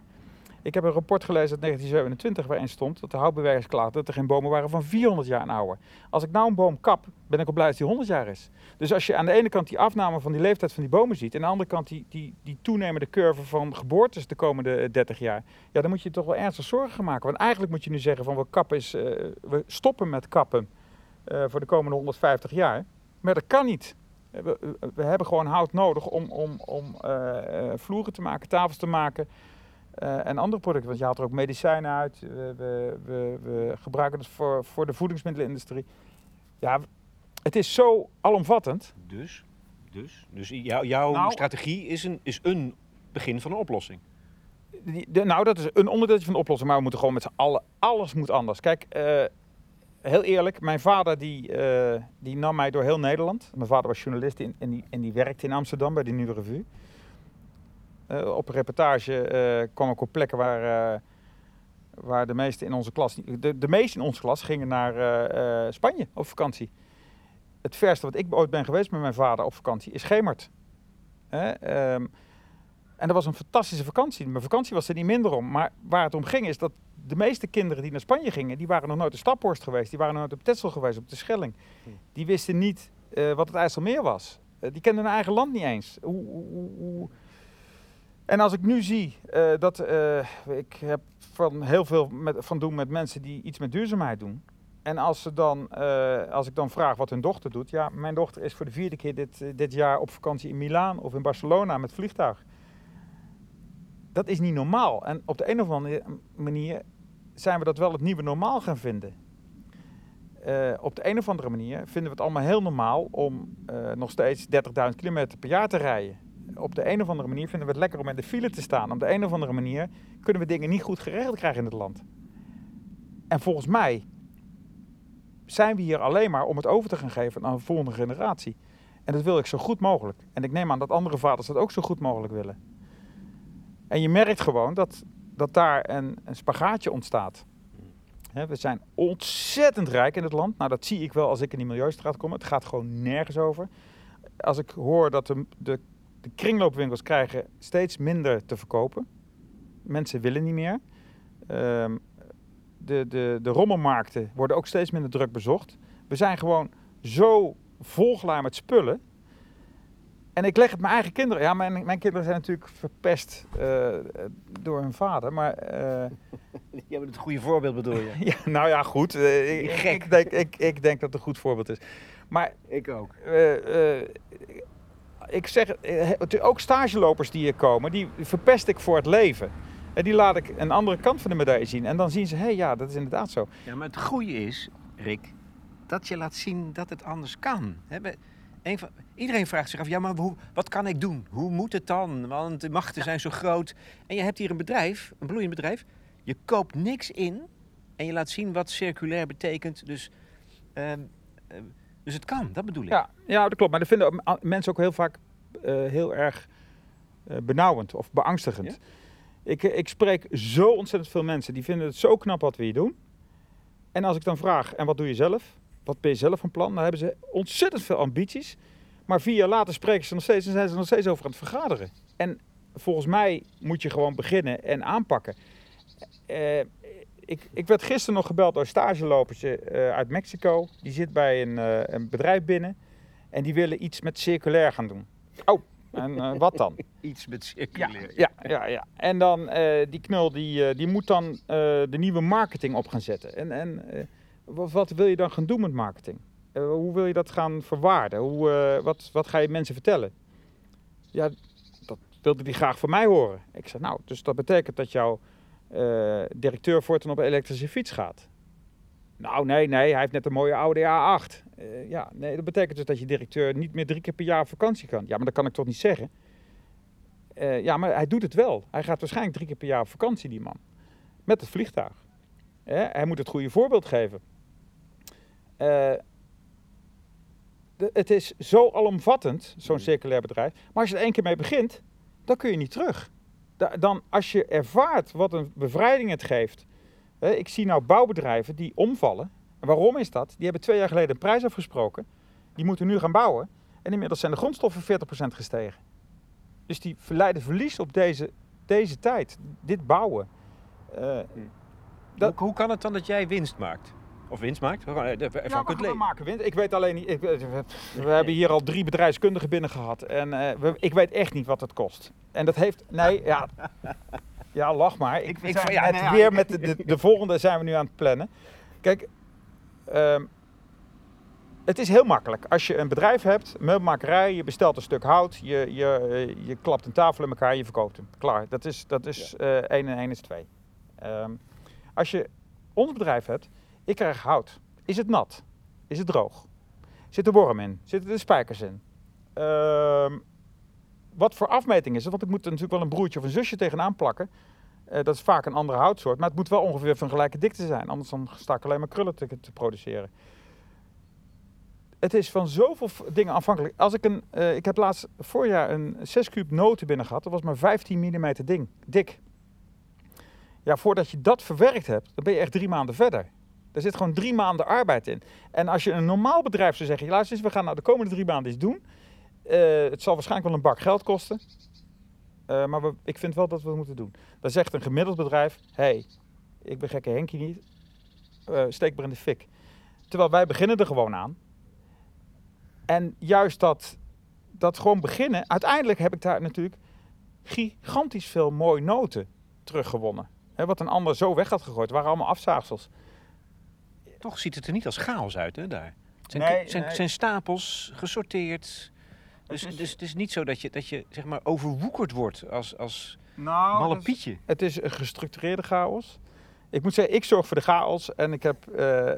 Speaker 2: Ik heb een rapport gelezen uit 1927 waarin stond dat de houtbewerkers klaagden dat er geen bomen waren van 400 jaar en. Als ik nou een boom kap, ben ik al blij dat die 100 jaar is. Dus als je aan de ene kant die afname van die leeftijd van die bomen ziet, en aan de andere kant die, die, die toenemende curve van geboortes de komende eh, 30 jaar, ja, dan moet je toch wel ernstig zorgen maken. Want eigenlijk moet je nu zeggen van we, kappen is, eh, we stoppen met kappen eh, voor de komende 150 jaar. Maar dat kan niet. Eh, We, we hebben gewoon hout nodig om, om, om eh, eh, vloeren te maken, tafels te maken eh, en andere producten. Want je haalt er ook medicijnen uit. We, we, we, we gebruiken het voor, voor de voedingsmiddelenindustrie. Ja, het is zo alomvattend.
Speaker 1: Dus, dus, dus jou- jouw
Speaker 2: Nou-
Speaker 1: strategie is een, is een begin van een oplossing.
Speaker 2: Die- de- nou, dat is een onderdeeltje van de oplossing, maar we moeten gewoon met z'n allen, alles moet anders. Kijk, eh, heel eerlijk, mijn vader die, eh, die nam mij door heel Nederland. Mijn vader was journalist in, en, die, en die werkte in Amsterdam bij de Nieuwe Revue. Eh, op een reportage eh, kwam ik op plekken waar, eh, waar de meesten in onze klas... De, de meesten in onze klas gingen naar Spanje op vakantie. Het verste wat ik ooit ben geweest met mijn vader op vakantie is Gemert. Ehm, en dat was een fantastische vakantie. Mijn vakantie was er niet minder om. Maar waar het om ging is dat de meeste kinderen die naar Spanje gingen, die waren nog nooit op Staphorst geweest. Die waren nog nooit op Texel geweest, op de Schelling. Die wisten niet wat het IJsselmeer was. Die kenden hun eigen land niet eens. Hoe, hoe- hoe- En als ik nu zie eh, dat eh, ik heb van heel veel met, van doen met mensen die iets met duurzaamheid doen. En als, ze dan, eh, als ik dan vraag wat hun dochter doet. Ja, mijn dochter is voor de vierde keer dit, dit jaar op vakantie in Milaan of in Barcelona met vliegtuig. Dat is niet normaal. En op de een of andere manier zijn we dat wel het nieuwe normaal gaan vinden. Op de een of andere manier vinden we het allemaal heel normaal om nog steeds 30.000 kilometer per jaar te rijden. Op de een of andere manier vinden we het lekker om in de file te staan. Op de een of andere manier kunnen we dingen niet goed geregeld krijgen in het land. En volgens mij zijn we hier alleen maar om het over te gaan geven aan de volgende generatie. En dat wil ik zo goed mogelijk. En ik neem aan dat andere vaders dat ook zo goed mogelijk willen. En je merkt gewoon dat, dat daar een, een spagaatje ontstaat. We zijn ontzettend rijk in het land. Nou, dat zie ik wel als ik in die milieustraat kom. Het gaat gewoon nergens over. Als ik hoor dat de, de, de kringloopwinkels krijgen steeds minder te verkopen. Mensen willen niet meer. Ehm, de, de, de rommelmarkten worden ook steeds minder druk bezocht. We zijn gewoon zo volgelaar met spullen. En ik leg het mijn eigen kinderen. Ja, mijn, mijn kinderen zijn natuurlijk verpest eh, door hun vader. Maar eh,
Speaker 1: Je hebt het goede voorbeeld bedoel je?
Speaker 2: ja, nou ja, goed. ik,
Speaker 1: Gek.
Speaker 2: Ik, denk, ik, ik denk dat het een goed voorbeeld is. Maar
Speaker 1: Ik ook.
Speaker 2: Ik zeg, eh, ook stagelopers die hier komen, die verpest ik voor het leven. En die laat ik een andere kant van de medaille zien. En dan zien ze, hé hey, ja, dat is inderdaad zo.
Speaker 1: Ja, maar het goede is, Rick, dat je laat zien dat het anders kan. Een van, iedereen vraagt zich af, ja, maar hoe, wat kan ik doen? Hoe moet het dan? Want de machten zijn zo groot. En je hebt hier een bedrijf, een bloeiend bedrijf. Je koopt niks in en je laat zien wat circulair betekent. Dus, ehm, ehm, dus het kan, dat bedoel ik.
Speaker 2: Ja, ja dat klopt. Maar dat vinden mensen ook heel vaak eh, heel erg eh, benauwend of beangstigend. Ik, eh, ik spreek zo ontzettend veel mensen die vinden het zo knap wat we hier doen. En als ik dan vraag, en wat doe je zelf? Wat ben je zelf van plan? Dan hebben ze ontzettend veel ambities. Maar vier jaar later spreken ze nog steeds en zijn ze nog steeds over aan het vergaderen. En volgens mij moet je gewoon beginnen en aanpakken. Ik, ik werd gisteren nog gebeld door een stagelopertje eh, uit Mexico. Die zit bij een, eh, een bedrijf binnen. En die willen iets met circulair gaan doen. Oh, en eh, wat dan?
Speaker 1: Iets met circulair.
Speaker 2: ja, ja, ja. En dan die knul die, die moet dan de nieuwe marketing op gaan zetten. En, en wat, wil je dan gaan doen met marketing? Hoe wil je dat gaan verwaarden? Hoe, wat, wat ga je mensen vertellen? Ja, dat wilde die graag van mij horen. Ik zei, nou, dus dat betekent dat jouw eh, directeur voortaan op een elektrische fiets gaat. Nou, nee, nee, hij heeft net een mooie Audi A8. Eh, ja, nee, dat betekent dus dat je directeur niet meer drie keer per jaar op vakantie kan. Ja, maar dat kan ik toch niet zeggen? Eh, ja, maar hij doet het wel. Hij gaat waarschijnlijk drie keer per jaar op vakantie, die man. Met het vliegtuig. Hij moet het goede voorbeeld geven. De- het is zo alomvattend, zo'n circulair bedrijf. Maar als je er één keer mee begint, dan kun je niet terug. Da- dan, als je ervaart wat een bevrijding het geeft. Ik zie nou bouwbedrijven die omvallen. En waarom is dat? Die hebben twee jaar geleden een prijs afgesproken. Die moeten nu gaan bouwen. En inmiddels zijn de grondstoffen 40% gestegen. Dus die verleiden verlies op deze, deze tijd. Dit bouwen. Eh, Dat-
Speaker 1: Hoe, hoe kan het dan dat jij winst maakt? Of winst maakt? Gewoon, eh, Ervan
Speaker 2: Ja,
Speaker 1: kunt
Speaker 2: we
Speaker 1: leven.
Speaker 2: maken winst. Ik weet alleen niet. Ik, we, hebben hier al drie bedrijfskundigen binnen gehad. En eh, we- ik weet echt niet wat het kost. En dat heeft. Nee, ja. Ja, lach maar. Ik,
Speaker 1: Ik-
Speaker 2: we
Speaker 1: ik-
Speaker 2: zijn
Speaker 1: ja,
Speaker 2: net
Speaker 1: nee, ja,
Speaker 2: weer
Speaker 1: ik-
Speaker 2: met de, de, de volgende zijn we nu aan het plannen. Kijk, ehm, het is heel makkelijk. Als je een bedrijf hebt, meubelmakerij, je bestelt een stuk hout, je, je, eh, je klapt een tafel in elkaar, je verkoopt hem. Klaar. Dat is, dat is eh 1 en 1 is 2. Ehm, als je ons bedrijf hebt, ik krijg hout. Is het nat? Is het droog? Zit er worm in? Zitten er spijkers in? Ehm, wat voor afmeting is het? Want ik moet er natuurlijk wel een broertje of een zusje tegenaan plakken. Eh, dat is vaak een andere houtsoort, maar het moet wel ongeveer van gelijke dikte zijn. Anders dan sta ik alleen maar krullen te, produceren. Het is van zoveel dingen afhankelijk. Als ik een, eh, ik heb laatst voorjaar een 6 kuub noten binnen gehad. Dat was maar 15 mm ding, dik. Ja, voordat je dat verwerkt hebt, dan ben je echt drie maanden verder. Er zit gewoon drie maanden arbeid in. En als je een normaal bedrijf zou zeggen, luister eens, we gaan nou de komende drie maanden iets doen. Eh, het zal waarschijnlijk wel een bak geld kosten. Eh, maar we, ik vind wel dat we het moeten doen. Dan zegt een gemiddeld bedrijf, hey, ik ben gekke Henkie niet, eh, steek maar in de fik. Terwijl wij beginnen er gewoon aan. En juist dat, dat gewoon beginnen, uiteindelijk heb ik daar natuurlijk gigantisch veel mooie noten teruggewonnen. Wat een ander zo weg had gegooid, waren allemaal afzaagsels.
Speaker 1: Toch ziet het er niet als chaos uit, hè, daar. Het zijn,
Speaker 2: Nee,
Speaker 1: het zijn,
Speaker 2: nee.
Speaker 1: zijn stapels gesorteerd. Dus,
Speaker 2: is-
Speaker 1: dus het is niet zo dat je, dat je zeg maar, overwoekerd wordt als, als
Speaker 2: Nou,
Speaker 1: malle Pietje.
Speaker 2: Het is een gestructureerde chaos. Ik moet zeggen, ik zorg voor de chaos. En ik heb eh,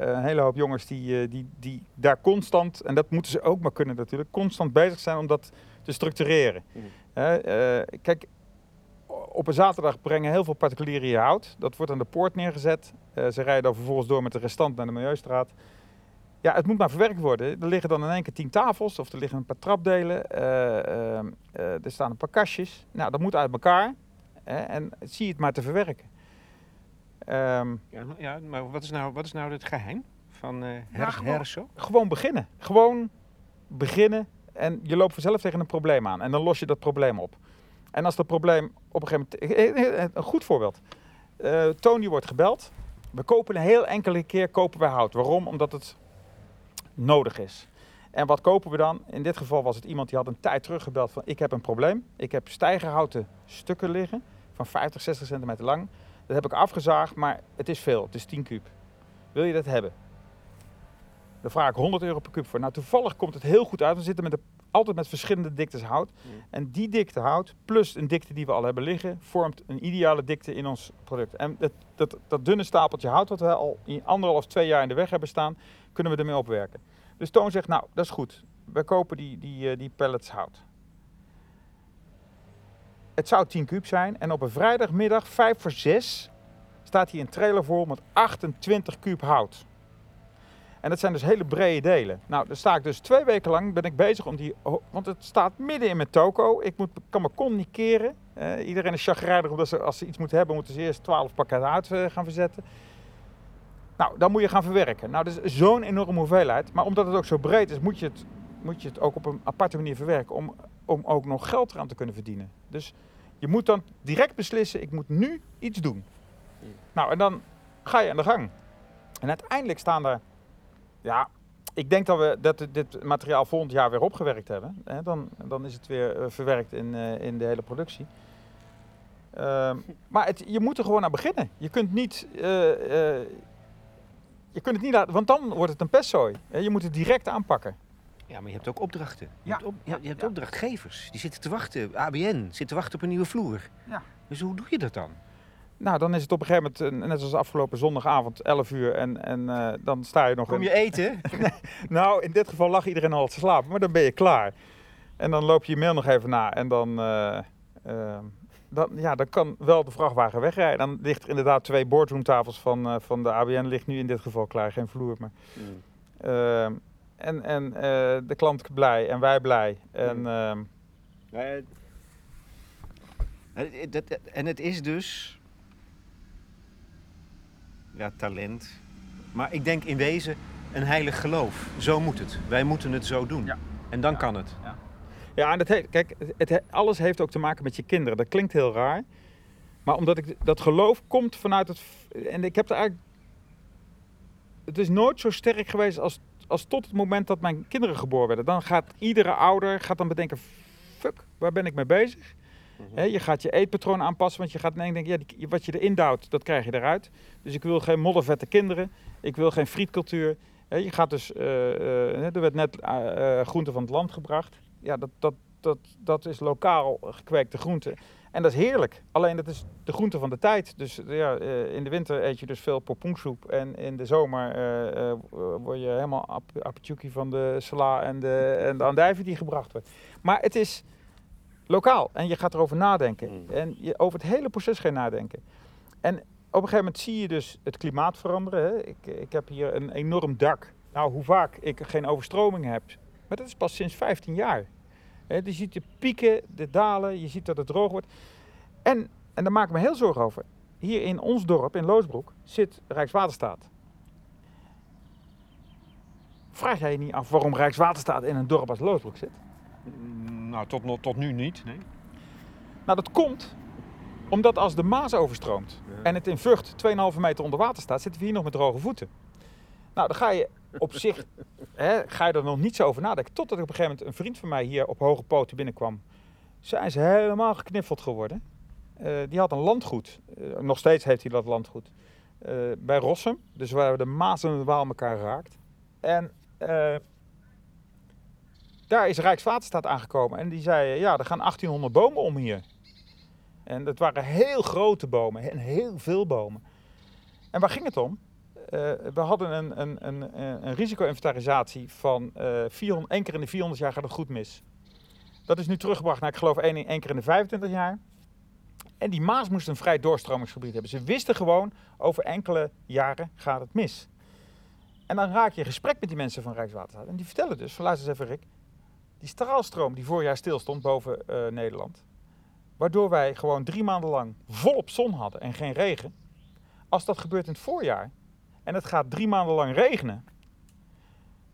Speaker 2: eh, een hele hoop jongens die, eh, die, die daar constant, en dat moeten ze ook maar kunnen natuurlijk, constant bezig zijn om dat te structureren.
Speaker 1: Mm.
Speaker 2: Hè, eh, kijk, op een zaterdag brengen heel veel particulieren hier hout. Dat wordt aan de poort neergezet. Eh, ze rijden dan vervolgens door met de restant naar de Milieustraat. Ja, het moet maar verwerkt worden. Er liggen dan in één keer tien tafels of er liggen een paar trapdelen. eh, eh, er staan een paar kastjes. Nou, dat moet uit elkaar. Hè, en zie het maar te verwerken. Ehm,
Speaker 1: Ja, ja, maar wat is nou, wat is nou het geheim van Her
Speaker 2: gewoon-
Speaker 1: Herso?
Speaker 2: gewoon beginnen. Gewoon beginnen en je loopt vanzelf tegen een probleem aan. En dan los je dat probleem op. En als dat probleem op een gegeven moment... Een goed voorbeeld. Eh, Tony wordt gebeld. We kopen een heel enkele keer kopen wij hout. Waarom? Omdat het nodig is. En wat kopen we dan? In dit geval was het iemand die had een tijd teruggebeld van... ik heb een probleem. Ik heb stijgerhouten stukken liggen van 50, 60 centimeter lang. Dat heb ik afgezaagd, maar het is veel. Het is 10 kuub. Wil je dat hebben? Daar vraag ik 100 euro per kuub voor. Nou, toevallig komt het heel goed uit. We zitten met de, altijd met verschillende diktes hout. En die dikte hout, plus een dikte die we al hebben liggen, vormt een ideale dikte in ons product. En dat, dat, dat dunne stapeltje hout, wat we al in anderhalf, twee jaar in de weg hebben staan, kunnen we ermee opwerken. Dus Toon zegt, nou, dat is goed. We kopen die, die, eh, die pallets hout. Het zou 10 kuub zijn. En op een vrijdagmiddag, 5 voor 6, staat hier een trailer vol met 28 kuub hout. En dat zijn dus hele brede delen. Nou, daar sta ik dus twee weken lang ben ik bezig om die... Want het staat midden in mijn toko. Ik moet, kan me kon niet keren. Eh, iedereen is chagrijnig omdat ze, als ze iets moeten hebben, moeten ze eerst 12 pakketten hout eh, gaan verzetten. Nou, dan moet je gaan verwerken. Nou, dat is zo'n enorme hoeveelheid. Maar omdat het ook zo breed is, moet je het, moet je het ook op een aparte manier verwerken. Om, om ook nog geld eraan te kunnen verdienen. Dus je moet dan direct beslissen, ik moet nu iets doen. Nou, en dan ga je aan de gang. En uiteindelijk staan er ja, ik denk dat we dat dit materiaal volgend jaar weer opgewerkt hebben. Hè, dan, dan is het weer eh, verwerkt in, eh, in de hele productie. Ehm, maar het, je moet er gewoon aan beginnen. Je kunt niet. eh, je kunt het niet laten, want dan wordt het een pestzooi. Je moet het direct aanpakken.
Speaker 1: Ja, maar je hebt ook opdrachten. Je
Speaker 2: Ja,
Speaker 1: hebt, op- je hebt- je hebt
Speaker 2: ja.
Speaker 1: opdrachtgevers. Die zitten te wachten. ABN zit te wachten op een nieuwe vloer.
Speaker 2: Ja.
Speaker 1: Dus hoe doe je dat dan?
Speaker 2: Nou, dan is het op een gegeven moment, eh, net zoals afgelopen zondagavond, 11 uur. En, en eh, dan sta je nog.
Speaker 1: Kom
Speaker 2: in-
Speaker 1: je eten?
Speaker 2: Nou, in dit geval lag iedereen al te slapen, maar dan ben je klaar. En dan loop je je mail nog even na en dan, eh, eh, dan, ja, dan kan wel de vrachtwagen wegrijden. Dan ligt er inderdaad twee boardroomtafels van, van de ABN, ligt nu in dit geval klaar, geen vloer meer. Eh, en en eh, de klant blij en wij blij. En
Speaker 1: Mm.
Speaker 2: ehm,
Speaker 1: Eh, eh, dat- En het is dus. Ja, talent. Maar ik denk in wezen een heilig geloof. Zo moet het. Wij moeten het zo doen.
Speaker 2: Ja.
Speaker 1: En dan
Speaker 2: Ja.
Speaker 1: kan het.
Speaker 2: Ja, en dat heeft, kijk, het, he- alles heeft ook te maken met je kinderen. Dat klinkt heel raar. Maar omdat ik dat geloof komt vanuit het. En ik heb er eigenlijk. Het is nooit zo sterk geweest als, als tot het moment dat mijn kinderen geboren werden. Dan gaat iedere ouder gaat dan bedenken: fuck, waar ben ik mee bezig? Je gaat je eetpatroon aanpassen, want je gaat ineens denken: ja, wat je erin duwt, dat krijg je eruit. Dus ik wil geen moddervette kinderen. Ik wil geen frietcultuur. Je gaat dus. eh, eh, er werd net eh, groente van het land gebracht ja, dat, dat, dat, dat is lokaal gekweekte groente. En dat is heerlijk. Alleen dat is de groente van de tijd. Dus ja, in de winter eet je dus veel pompoensoep. En in de zomer word je helemaal ap van de sla en de, en de andijvie die gebracht wordt. Maar het is... Lokaal. En je gaat erover nadenken.
Speaker 1: Mm.
Speaker 2: En je, over het hele proces ga je nadenken. En op een gegeven moment zie je dus het klimaat veranderen. Hè. Ik, ik heb hier een enorm dak. Nou, hoe vaak ik geen overstroming heb. Maar dat is pas sinds 15 jaar. Hè, je ziet de pieken, de dalen, je ziet dat het droog wordt. En, en daar maak ik me heel zorgen over. Hier in ons dorp, in Loosbroek, zit Rijkswaterstaat. Vraag jij je niet af waarom Rijkswaterstaat in een dorp als Loosbroek zit?
Speaker 1: Nou, tot, tot nu niet, nee.
Speaker 2: Nou, dat komt omdat als de Maas overstroomt
Speaker 1: Ja.
Speaker 2: en het in Vught 2,5 meter onder water staat, zitten we hier nog met droge voeten. Nou, dan ga je op zich hè, ga je er nog niet zo over nadenken. Totdat op een gegeven moment een vriend van mij hier op hoge poten binnenkwam. Zijn ze helemaal gekniffeld geworden. Eh, die had een landgoed. Eh, nog steeds heeft hij dat landgoed. eh, bij Rossum. Dus waar de Maas en de Waal elkaar raakt. En daar is Rijkswaterstaat aangekomen. En die zei, ja, er gaan 1800 bomen om hier. En dat waren heel grote bomen en heel veel bomen. En waar ging het om? Eh, we hadden een, een, een, een risico-inventarisatie van eh 400, één keer in de 400 jaar gaat het goed mis. Dat is nu teruggebracht naar, ik geloof, één, één keer in de 25 jaar. En die Maas moest een vrij doorstromingsgebied hebben. Ze wisten gewoon, over enkele jaren gaat het mis. En dan raak je in gesprek met die mensen van Rijkswaterstaat. En die vertellen dus, van luister eens even Rick, die straalstroom die vorig jaar stil stond boven eh, Nederland, waardoor wij gewoon drie maanden lang volop zon hadden en geen regen. Als dat gebeurt in het voorjaar en het gaat drie maanden lang regenen,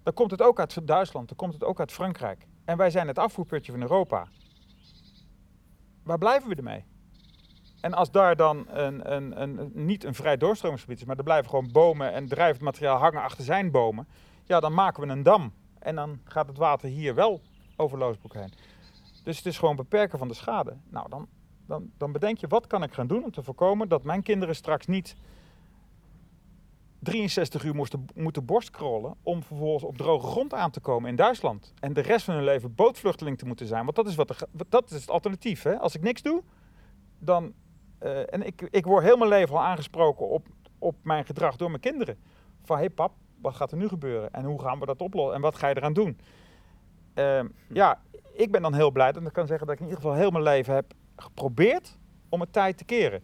Speaker 2: dan komt het ook uit Duitsland, dan komt het ook uit Frankrijk. En wij zijn het afvoerputje van Europa. Waar blijven we ermee? En als daar dan een, een, een- niet een vrij doorstromingsgebied is, maar er blijven gewoon bomen en drijvend materiaal hangen achter zijn bomen, ja, dan maken we een dam. En dan gaat het water hier wel over Loosbroek heen. Dus het is gewoon beperken van de schade. Nou, dan, dan, dan bedenk je, wat kan ik gaan doen om te voorkomen dat mijn kinderen straks niet 63 uur moesten, moeten borstkrollen om vervolgens op droge grond aan te komen in Duitsland. En de rest van hun leven bootvluchteling te moeten zijn. Want dat is, wat dat is het alternatief. Hè? Als ik niks doe, dan... eh, en ik, ik word heel mijn leven al aangesproken op, op mijn gedrag door mijn kinderen. Van, hé hey pap, wat gaat er nu gebeuren? En hoe gaan we dat oplossen? En wat ga je eraan doen? Ehm, ja, ik ben dan heel blij dat ik kan zeggen dat ik in ieder geval heel mijn leven heb geprobeerd om het tijd te keren.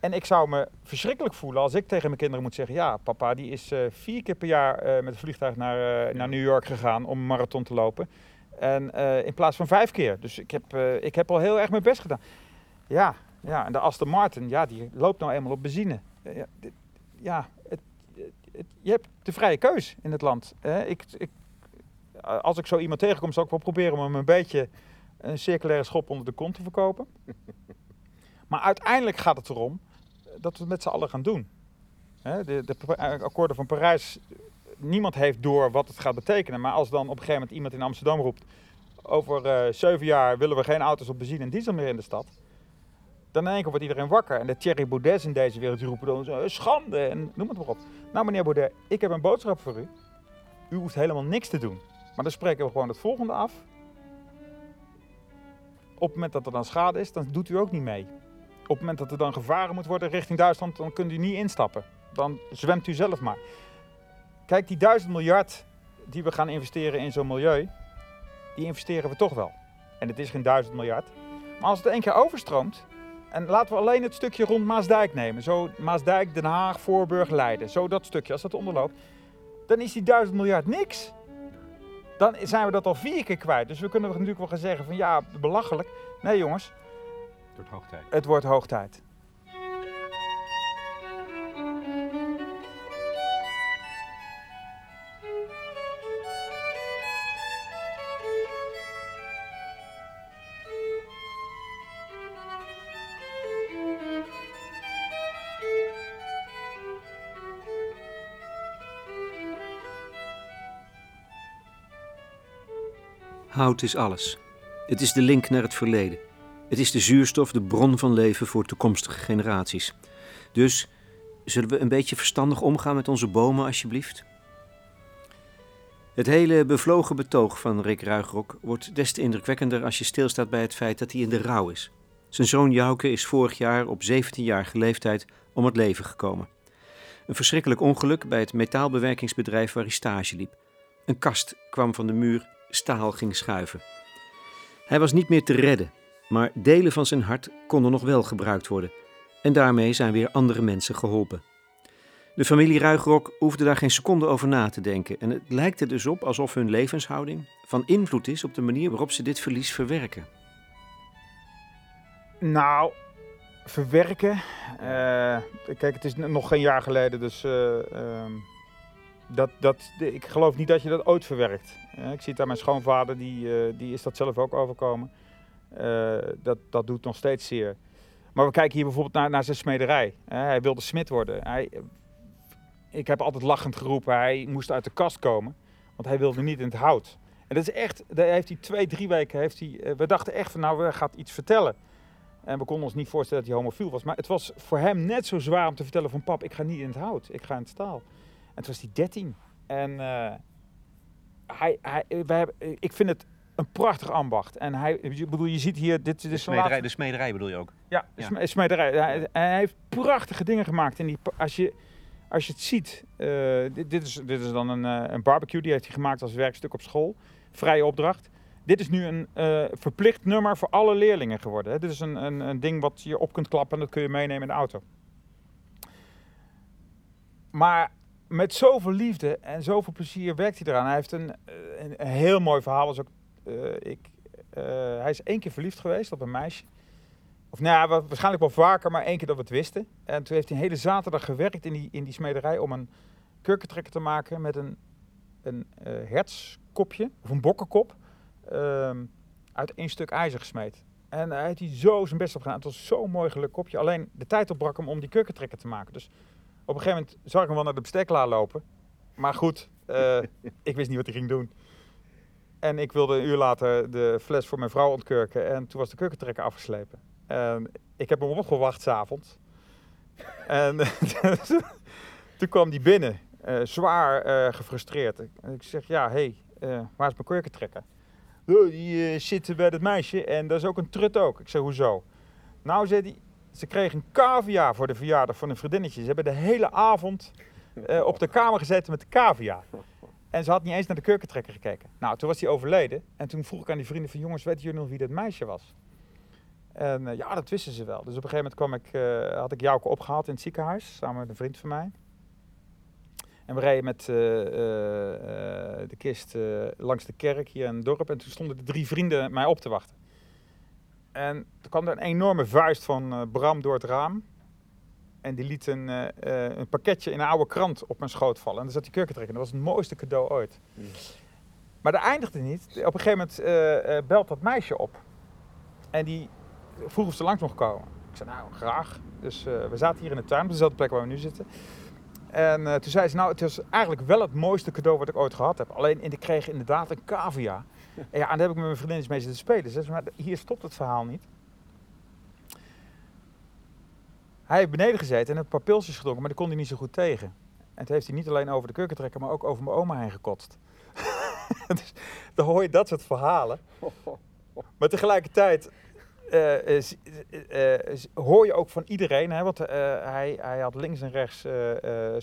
Speaker 2: En ik zou me verschrikkelijk voelen als ik tegen mijn kinderen moet zeggen: Ja, papa, die is eh, vier keer per jaar eh, met het vliegtuig naar, eh, naar New York gegaan om een marathon te lopen. En in plaats van vijf keer. Dus ik heb, ik heb al heel erg mijn best gedaan. Ja, ja, en de Aston Martin, ja, die loopt nou eenmaal op benzine. Ja, dit- ja het, het- het- je hebt de vrije keus in het land. hè. ik, ik, als ik zo iemand tegenkom, zal ik wel proberen om hem een beetje een circulaire schop onder de kont te verkopen. Maar uiteindelijk gaat het erom dat we het met z'n allen gaan doen. De, de eh, akkoorden van Parijs, niemand heeft door wat het gaat betekenen. Maar als dan op een gegeven moment iemand in Amsterdam roept... over eh, zeven jaar willen we geen auto's op benzine en diesel meer in de stad... dan in één keer wordt iedereen wakker. En de Thierry Baudets in deze wereld roepen dan schande en noem het maar op. Nou meneer Baudet, ik heb een boodschap voor u. U hoeft helemaal niks te doen. Maar dan spreken we gewoon het volgende af. Op het moment dat er dan schade is, dan doet u ook niet mee. Op het moment dat er dan gevaren moet worden richting Duitsland, dan kunt u niet instappen. Dan zwemt u zelf maar. Kijk, die duizend miljard die we gaan investeren in zo'n milieu, die investeren we toch wel. En het is geen duizend miljard. Maar als het één keer overstroomt, en laten we alleen het stukje rond Maasdijk nemen. Zo Maasdijk, Den Haag, Voorburg, Leiden. Zo dat stukje, als dat onderloopt. Dan is die duizend miljard niks. Dan zijn we dat al vier keer kwijt. Dus we kunnen natuurlijk wel gaan zeggen van ja, belachelijk. Nee jongens,
Speaker 1: Het wordt hoog tijd.
Speaker 2: het wordt hoog tijd.
Speaker 3: Is alles. Het is de link naar het verleden. Het is de zuurstof, de bron van leven voor toekomstige generaties. Dus zullen we een beetje verstandig omgaan met onze bomen, alsjeblieft? Het hele bevlogen betoog van Rick Ruigrok wordt des te indrukwekkender als je stilstaat bij het feit dat hij in de rouw is. Zijn zoon Jouke is vorig jaar op 17-jarige leeftijd om het leven gekomen. Een verschrikkelijk ongeluk bij het metaalbewerkingsbedrijf waar hij stage liep. Een kast kwam van de muur, staal ging schuiven. Hij was niet meer te redden, maar delen van zijn hart konden nog wel gebruikt worden. En daarmee zijn weer andere mensen geholpen. De familie Ruigrok hoefde daar geen seconde over na te denken. En het lijkt er dus op alsof hun levenshouding van invloed is op de manier waarop ze dit verlies verwerken.
Speaker 2: Nou, verwerken. Uh, kijk, het is nog geen jaar geleden, dus uh, um, dat, dat, ik geloof niet dat je dat ooit verwerkt. Ik zie aan mijn schoonvader, die, die is dat zelf ook overkomen. dat, dat doet nog steeds zeer. Maar we kijken hier bijvoorbeeld naar, naar zijn smederij. hij wilde smid worden. Hij, ik heb altijd lachend geroepen, hij moest uit de kast komen. Want hij wilde niet in het hout. En dat is echt, daar heeft hij twee, drie weken, heeft hij, we dachten echt van nou, we gaan iets vertellen. En we konden ons niet voorstellen dat hij homofiel was. Maar het was voor hem net zo zwaar om te vertellen van pap, ik ga niet in het hout, ik ga in het staal. En toen was hij 13. En uh, hij, hij, wij hebben, ik vind het een prachtig ambacht. En hij, ik bedoel, je ziet hier... Dit,
Speaker 1: de, smederij, de smederij bedoel je ook?
Speaker 2: Ja, de ja. smederij. Hij, hij, heeft prachtige dingen gemaakt. En die, als, je, als je het ziet... Uh, dit, dit, is, dit is dan een, uh, een barbecue, die heeft hij gemaakt als werkstuk op school. Vrije opdracht. Dit is nu een uh, verplicht nummer voor alle leerlingen geworden. Hè. Dit is een, een, een, ding wat je op kunt klappen en dat kun je meenemen in de auto. Maar met zoveel liefde en zoveel plezier werkt hij eraan. Hij heeft een, eh, een, heel mooi verhaal. Is ook, uh, ik, uh, hij is één keer verliefd geweest op een meisje. Of nou waarschijnlijk wel vaker, maar één keer dat we het wisten. En toen heeft hij een hele zaterdag gewerkt in die, in die smederij om een kurkentrekker te maken met een, een hertskopje of een bokkenkop um, uit één stuk ijzer gesmeed. En hij heeft hij zo zijn best op gedaan. Het was zo'n mooi geluk kopje. Alleen de tijd opbrak hem om die kurkentrekker te maken. Dus op een gegeven moment zag ik hem wel naar de besteklaar lopen. Maar goed, uh, ik wist niet wat hij ging doen. En ik wilde een uur later de fles voor mijn vrouw ontkurken. En toen was de kurkentrekker afgeslepen. En ik heb hem opgewacht s'avonds. En toen kwam hij binnen, uh, zwaar uh, gefrustreerd. En ik zeg, ja, hé, hey, waar is mijn kurkentrekker? die uh, zitten bij dat meisje en dat is ook een trut ook. Ik zei, hoezo? Nou, zei hij, ze kregen een cavia voor de verjaardag van een vriendinnetje. Ze hebben de hele avond uh, op de kamer gezeten met de cavia. En ze had niet eens naar de kurkentrekker gekeken. Nou, toen was hij overleden. En toen vroeg ik aan die vrienden van, jongens, weten jullie nog wie dat meisje was? En uh, ja, dat wisten ze wel. Dus op een gegeven moment kwam ik, had ik Jouke opgehaald in het ziekenhuis, samen met een vriend van mij. En we reden met uh, uh, de kist langs de kerk hier in het dorp. En toen stonden de drie vrienden mij op te wachten. En toen kwam er een enorme vuist van Bram door het raam. En die liet een, een, pakketje in een oude krant op mijn schoot vallen. En dan zat die kurkentrekker. Dat was het mooiste cadeau ooit. Mm. Maar dat eindigde niet. Op een gegeven moment belt dat meisje op. En die vroeg of ze langs mocht komen. Ik zei, nou, graag. Dus we zaten hier in de tuin, op dezelfde plek waar we nu zitten. En uh, toen zei ze, nou, het is eigenlijk wel het mooiste cadeau wat ik ooit gehad heb. Alleen, ik kreeg inderdaad een cavia. En ja, en daar heb ik met mijn vriendinnetjes mee zitten spelen. Ze zei, maar hier stopt het verhaal niet. Hij heeft beneden gezeten en een paar pilsjes gedronken, maar daar kon hij niet zo goed tegen. En toen heeft hij niet alleen over de keukentrekker, maar ook over mijn oma heen gekotst. dus dan hoor je dat soort verhalen. Maar tegelijkertijd uh, uh, hoor je ook van iedereen, hè, want hij, hij had links en rechts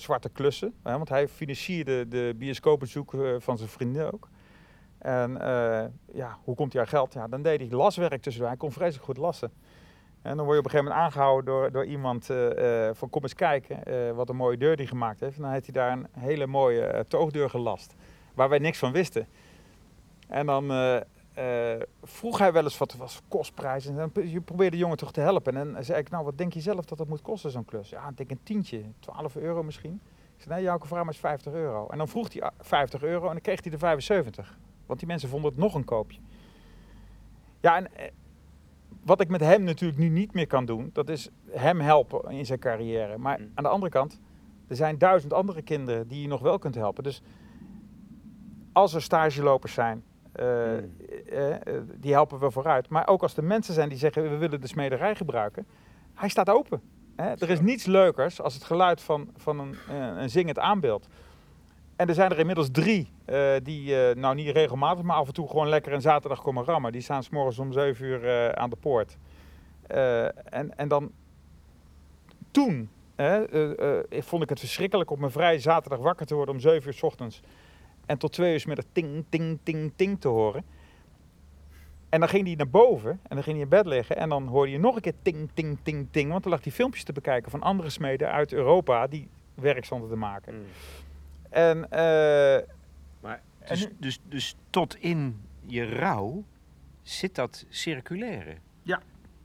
Speaker 2: zwarte klussen. Hè, want hij financierde de bioscoopbezoek van zijn vrienden ook. En ja, hoe komt hij aan geld? Ja, dan deed hij laswerk tussendoor. Hij kon vreselijk goed lassen. En dan word je op een gegeven moment aangehouden door, door iemand van kom eens kijken wat een mooie deur die gemaakt heeft. En dan heeft hij daar een hele mooie toogdeur gelast, waar wij niks van wisten. En dan vroeg hij wel eens wat was kostprijs. En dan, je probeerde de jongen toch te helpen. En dan zei ik, nou wat denk je zelf dat dat moet kosten zo'n klus? Ja, ik denk een tientje, 12 euro misschien. Ik zei, nee, jouw vraag is 50 euro. En dan vroeg hij 50 euro en dan kreeg hij de 75. Want die mensen vonden het nog een koopje. Ja, en eh, wat ik met hem natuurlijk nu niet meer kan doen, dat is hem helpen in zijn carrière. Maar mm. aan de andere kant, er zijn duizend andere kinderen die je nog wel kunt helpen. Dus als er stagelopers zijn, uh, die helpen we vooruit. Maar ook als er mensen zijn die zeggen we willen de smederij gebruiken, hij staat open. Hè? Er is niets leukers als het geluid van, van een, een zingend aanbeeld. En er zijn er inmiddels drie uh, die, uh, nou niet regelmatig, maar af en toe gewoon lekker een zaterdag komen rammen. Die staan s morgens om 7 uur uh, aan de poort. en, en dan toen vond ik het verschrikkelijk op mijn vrije zaterdag wakker te worden om 7 uur s ochtends. En tot twee uur middag ting, ting, ting, ting te horen. En dan ging hij naar boven en dan ging hij in bed liggen en dan hoorde je nog een keer ting, ting, ting, ting. Want dan lag hij filmpjes te bekijken van andere smeden uit Europa die werk stonden te maken.
Speaker 1: Mm.
Speaker 2: En, eh,
Speaker 1: Maar dus, dus, dus tot in je rouw zit dat circulaire.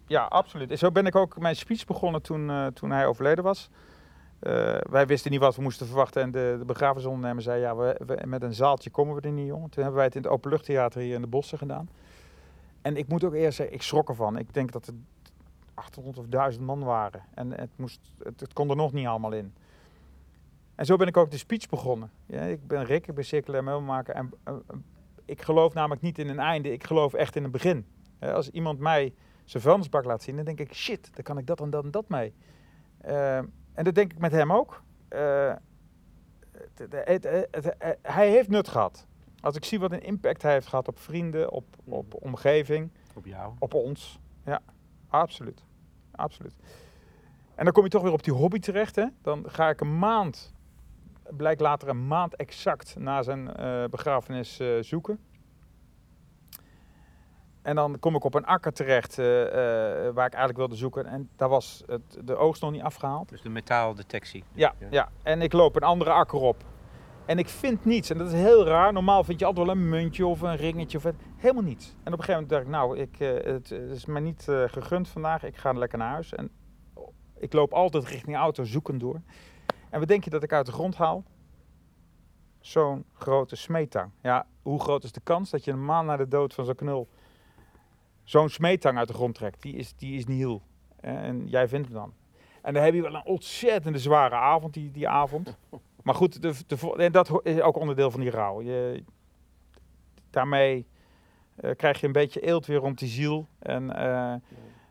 Speaker 2: ja, absoluut. En zo ben ik ook mijn speech begonnen toen, eh, toen hij overleden was. Eh, wij wisten niet wat we moesten verwachten en de, de begrafenisondernemer zei, ja, we, we- met een zaaltje komen we er niet, jongen. Toen hebben wij het in het openluchttheater hier in de bossen gedaan. En ik moet ook eerst zeggen, ik schrok ervan. Ik denk dat er 800 of 1000 man waren. En het, moest, het, het kon er nog niet allemaal in. En zo ben ik ook de speech begonnen. Ja, ik ben Rick, ik ben circulair meubelmaker. En eh, ik geloof namelijk niet in een einde, ik geloof echt in een begin. Als iemand mij zijn vuilnisbak laat zien, dan denk ik, shit, daar kan ik dat en dat en dat mee. Eh, en dat denk ik met hem ook. Eh, het- het- het- het- het- hij heeft nut gehad. Als ik zie wat een impact hij heeft gehad op vrienden, op, op omgeving,
Speaker 1: Op jou.
Speaker 2: op ons. Ja, absoluut. Absoluut. En dan kom je toch weer op die hobby terecht. Hè? Dan ga ik een maand, blijkt later een maand exact na zijn eh, begrafenis eh, zoeken. En dan kom ik op een akker terecht eh, waar ik eigenlijk wilde zoeken. En daar was het, de oogst nog niet afgehaald.
Speaker 1: Dus de metaaldetectie.
Speaker 2: Ja,
Speaker 1: Ja.
Speaker 2: ja, en ik loop een andere akker op. En ik vind niets. En dat is heel raar. Normaal vind je altijd wel een muntje of een ringetje. Of helemaal niets. En op een gegeven moment dacht ik, nou, ik, het, is mij niet gegund vandaag. Ik ga lekker naar huis. En ik loop altijd richting de auto zoekend door. En wat denk je dat ik uit de grond haal? Zo'n grote smeetang. Ja, hoe groot is de kans dat je een maand na de dood van zo'n knul zo'n smeetang uit de grond trekt? Die is, die is niet heel. En jij vindt hem dan. En dan heb je wel een ontzettende zware avond, die, die avond. Maar goed, de, de, en dat is ook onderdeel van die rouw. Je, daarmee eh, krijg je een beetje eelt weer rond die ziel. En, eh,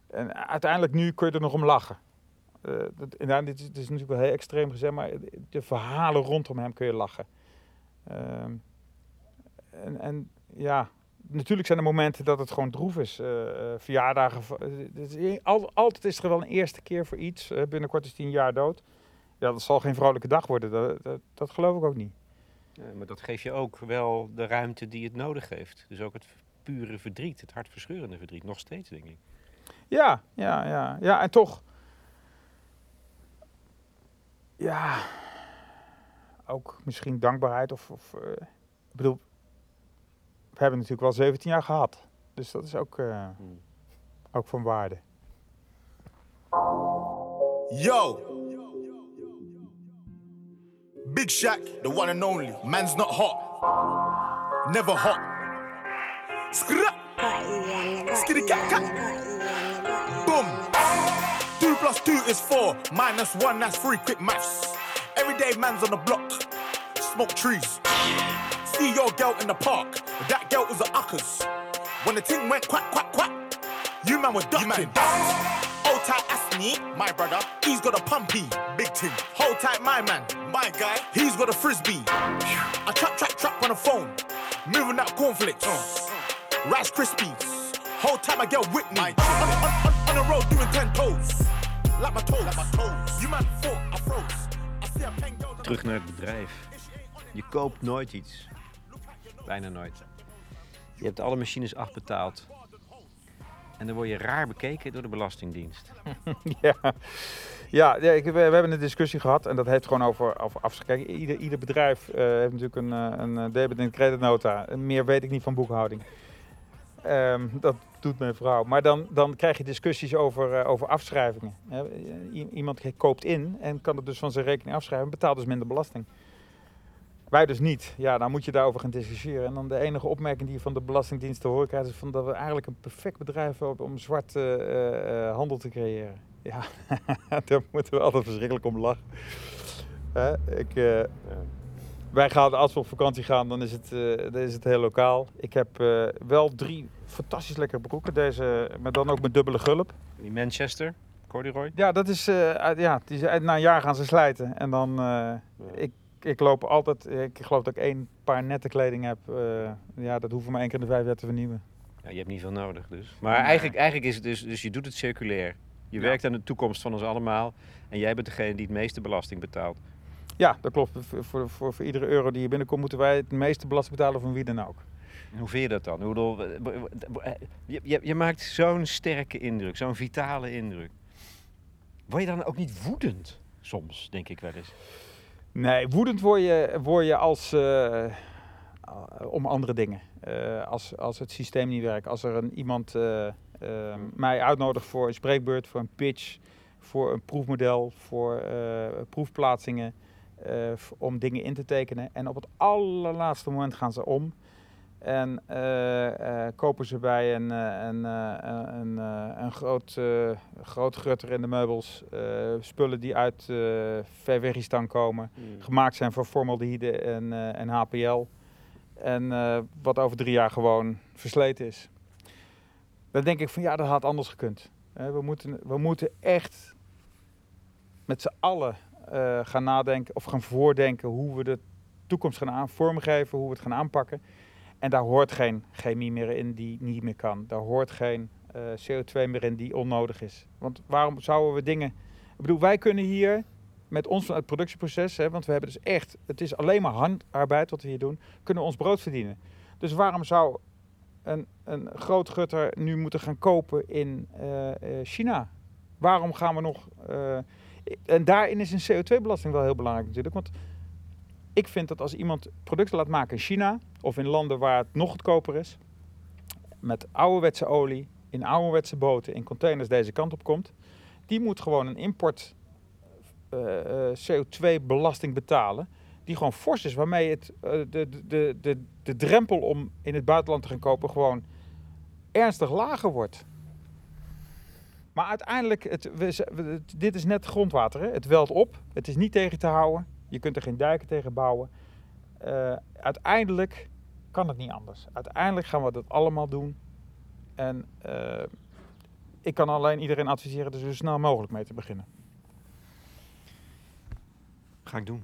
Speaker 2: en uiteindelijk nu kun je er nog om lachen. Eh, dat, nou, dit, is, dit is natuurlijk wel heel extreem gezegd, maar de verhalen rondom hem kun je lachen. Ehm, en, en ja, natuurlijk zijn er momenten dat het gewoon droef is. Eh, eh, verjaardagen. al- altijd is er wel een eerste keer voor iets. Binnenkort is hij een jaar dood. Ja, dat zal geen vrolijke dag worden. Dat, dat, dat geloof ik ook niet.
Speaker 1: Ja, maar dat geeft je ook wel de ruimte die het nodig heeft. Dus ook het pure verdriet, het hartverscheurende verdriet. Nog steeds, denk ik.
Speaker 2: Ja, ja, ja. Ja, en toch. Ja. Ook misschien dankbaarheid of. of eh, ik bedoel. We hebben natuurlijk wel 17 jaar gehad. Dus dat is ook, eh,
Speaker 1: Hmm.
Speaker 2: ook van waarde.
Speaker 4: Yo. Big Shaq, the one and only. Man's not hot. Never hot. Skra. Skitty cat cat. Boom. Two plus is four. Minus one, that's three. Quick maths. Every day man's on the block. Smoke trees. See your girl in the park. That girl was a uckers. When the thing went quack, quack, quack. You man were ducking. Hold tight, Asney, my brother. He's got a pumpy, big thing. Hold tight, my man, my guy. He's got a frisbee. I trap, trap, trap on the phone. Moving that cornflakes. Rice Krispies. Hold tight, my girl Whitney. on, on, on, on the road doing ten toes.
Speaker 1: Terug naar het bedrijf. Je koopt nooit iets. Bijna nooit. Je hebt alle machines afbetaald. En dan word je raar bekeken door de Belastingdienst.
Speaker 2: ja, ja, ja ik, we, we hebben een discussie gehad en dat heeft gewoon over, over ieder, ieder bedrijf eh, heeft natuurlijk een, eh, een eh, debit- en creditnota. Meer weet ik niet van boekhouding. Ehm, dat doet mijn vrouw. Maar dan, dan krijg je discussies over, eh, over afschrijvingen. Iemand koopt in en kan het dus van zijn rekening afschrijven en betaalt dus minder belasting. Wij dus niet. Ja, dan moet je daarover gaan discussiëren. En dan de enige opmerking die je van de Belastingdienst te horen krijgt... is van dat we eigenlijk een perfect bedrijf hebben om zwart eh, eh, handel te creëren. Ja, daar moeten we altijd verschrikkelijk om lachen. Ik, wij gaan, als we op vakantie gaan, dan is het, eh, dan is het heel lokaal. Ik heb eh, wel drie fantastisch lekkere broeken. Deze, maar dan ook met dubbele gulp.
Speaker 1: Die Manchester, corduroy.
Speaker 2: Ja, dat is, eh, ja, die, na een jaar gaan ze slijten. En dan, ik, ik loop altijd, ik geloof dat ik één paar nette kleding heb. ja, dat hoeven we maar één keer in de vijf jaar te vernieuwen.
Speaker 1: Ja, je hebt niet veel nodig dus. Maar eigenlijk, eigenlijk is het dus, dus je doet het circulair. Je
Speaker 2: Ja.
Speaker 1: werkt aan de toekomst van ons allemaal. En jij bent degene die het meeste belasting betaalt.
Speaker 2: Ja, dat klopt. Voor, voor, voor, voor iedere euro die hier binnenkomt, moeten wij het meeste belasting betalen van wie dan ook.
Speaker 5: Hoe vind je dat dan? Bedoel, eh, je, je, je maakt zo'n sterke indruk, zo'n vitale indruk. Word je dan ook niet woedend soms, denk ik wel eens?
Speaker 2: Nee, woedend word je, word je als, eh, eh, om andere dingen. Als, als het systeem niet werkt. Als er een, iemand eh, mij uitnodigt voor een spreekbeurt, voor een pitch, voor een proefmodel, voor proefplaatsingen, eh, om dingen in te tekenen. En op het allerlaatste moment gaan ze om. En eh, eh, kopen ze bij een, een, een, een groot, groot grutter in de meubels spullen die uit Verwegistan komen gemaakt zijn van formaldehyde en, en HPL. En wat over drie jaar gewoon versleten is. Dan denk ik van ja, dat had anders gekund. We, moeten, we moeten echt met z'n allen eh, gaan nadenken of gaan voordenken hoe we de toekomst gaan aan, vormgeven, hoe we het gaan aanpakken. En daar hoort geen chemie meer in die niet meer kan. Daar hoort geen eh, CO2 meer in die onnodig is. Want waarom zouden we dingen. Ik bedoel, wij kunnen hier met ons het productieproces, hè, want we hebben dus echt, het is alleen maar handarbeid wat we hier doen, kunnen we ons brood verdienen. Dus waarom zou een, een groot gutter nu moeten gaan kopen in eh, China? Waarom gaan we nog. En daarin is een CO2-belasting wel heel belangrijk natuurlijk. Want ik vind dat als iemand producten laat maken in China of in landen waar het nog goedkoper is, met ouderwetse olie, in ouderwetse boten, in containers deze kant op komt, die moet gewoon een import eh, eh, CO2-belasting betalen. Die gewoon fors is, waarmee het, eh, de, de, de, de drempel om in het buitenland te gaan kopen gewoon ernstig lager wordt. Maar uiteindelijk, het, we, we- dit is net grondwater. Hè? Het welt op. Het is niet tegen te houden. Je kunt er geen dijken tegen bouwen. Eh, uiteindelijk kan het niet anders. Uiteindelijk gaan we dat allemaal doen. En eh, ik kan alleen iedereen adviseren er zo snel mogelijk mee te beginnen.
Speaker 5: Ga ik doen.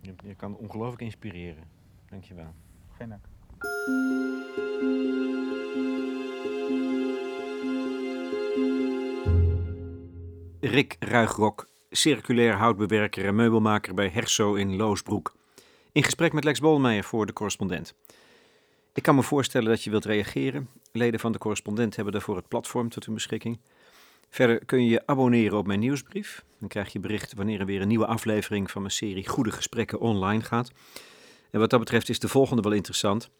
Speaker 5: Je, je kan ongelooflijk inspireren. Dankjewel.
Speaker 2: Geen dank.
Speaker 1: Rick Ruigrok, circulair houtbewerker en meubelmaker bij Herso in Loosbroek. In gesprek met Lex Bolmeijer voor de correspondent. Ik kan me voorstellen dat je wilt reageren. Leden van de correspondent hebben daarvoor het platform tot hun beschikking. Verder kun je je abonneren op mijn nieuwsbrief. Dan krijg je bericht wanneer er weer een nieuwe aflevering van mijn serie Goede Gesprekken online gaat. En wat dat betreft is de volgende wel interessant.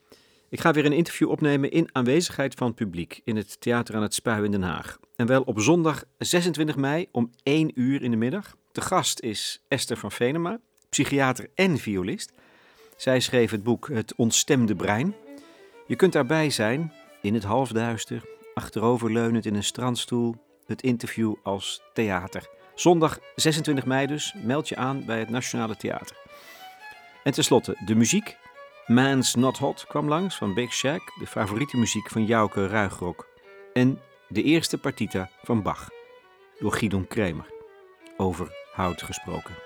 Speaker 1: Ik ga weer een interview opnemen in aanwezigheid van het publiek in het Theater aan het Spui in Den Haag. En wel op zondag 26 mei om 1 uur in de middag. De gast is Esther van Venema, psychiater en violist. Zij schreef het boek Het Ontstemde Brein. Je kunt daarbij zijn, in het halfduister, achteroverleunend in een strandstoel, het interview als theater. Zondag 26 mei dus, meld je aan bij het Nationale Theater. En tenslotte, de muziek. Man's Not Hot kwam langs van Big Shack, de favoriete muziek van Jouke Ruigrok. En de eerste partita van Bach, door Guidon Kremer. Over hout gesproken.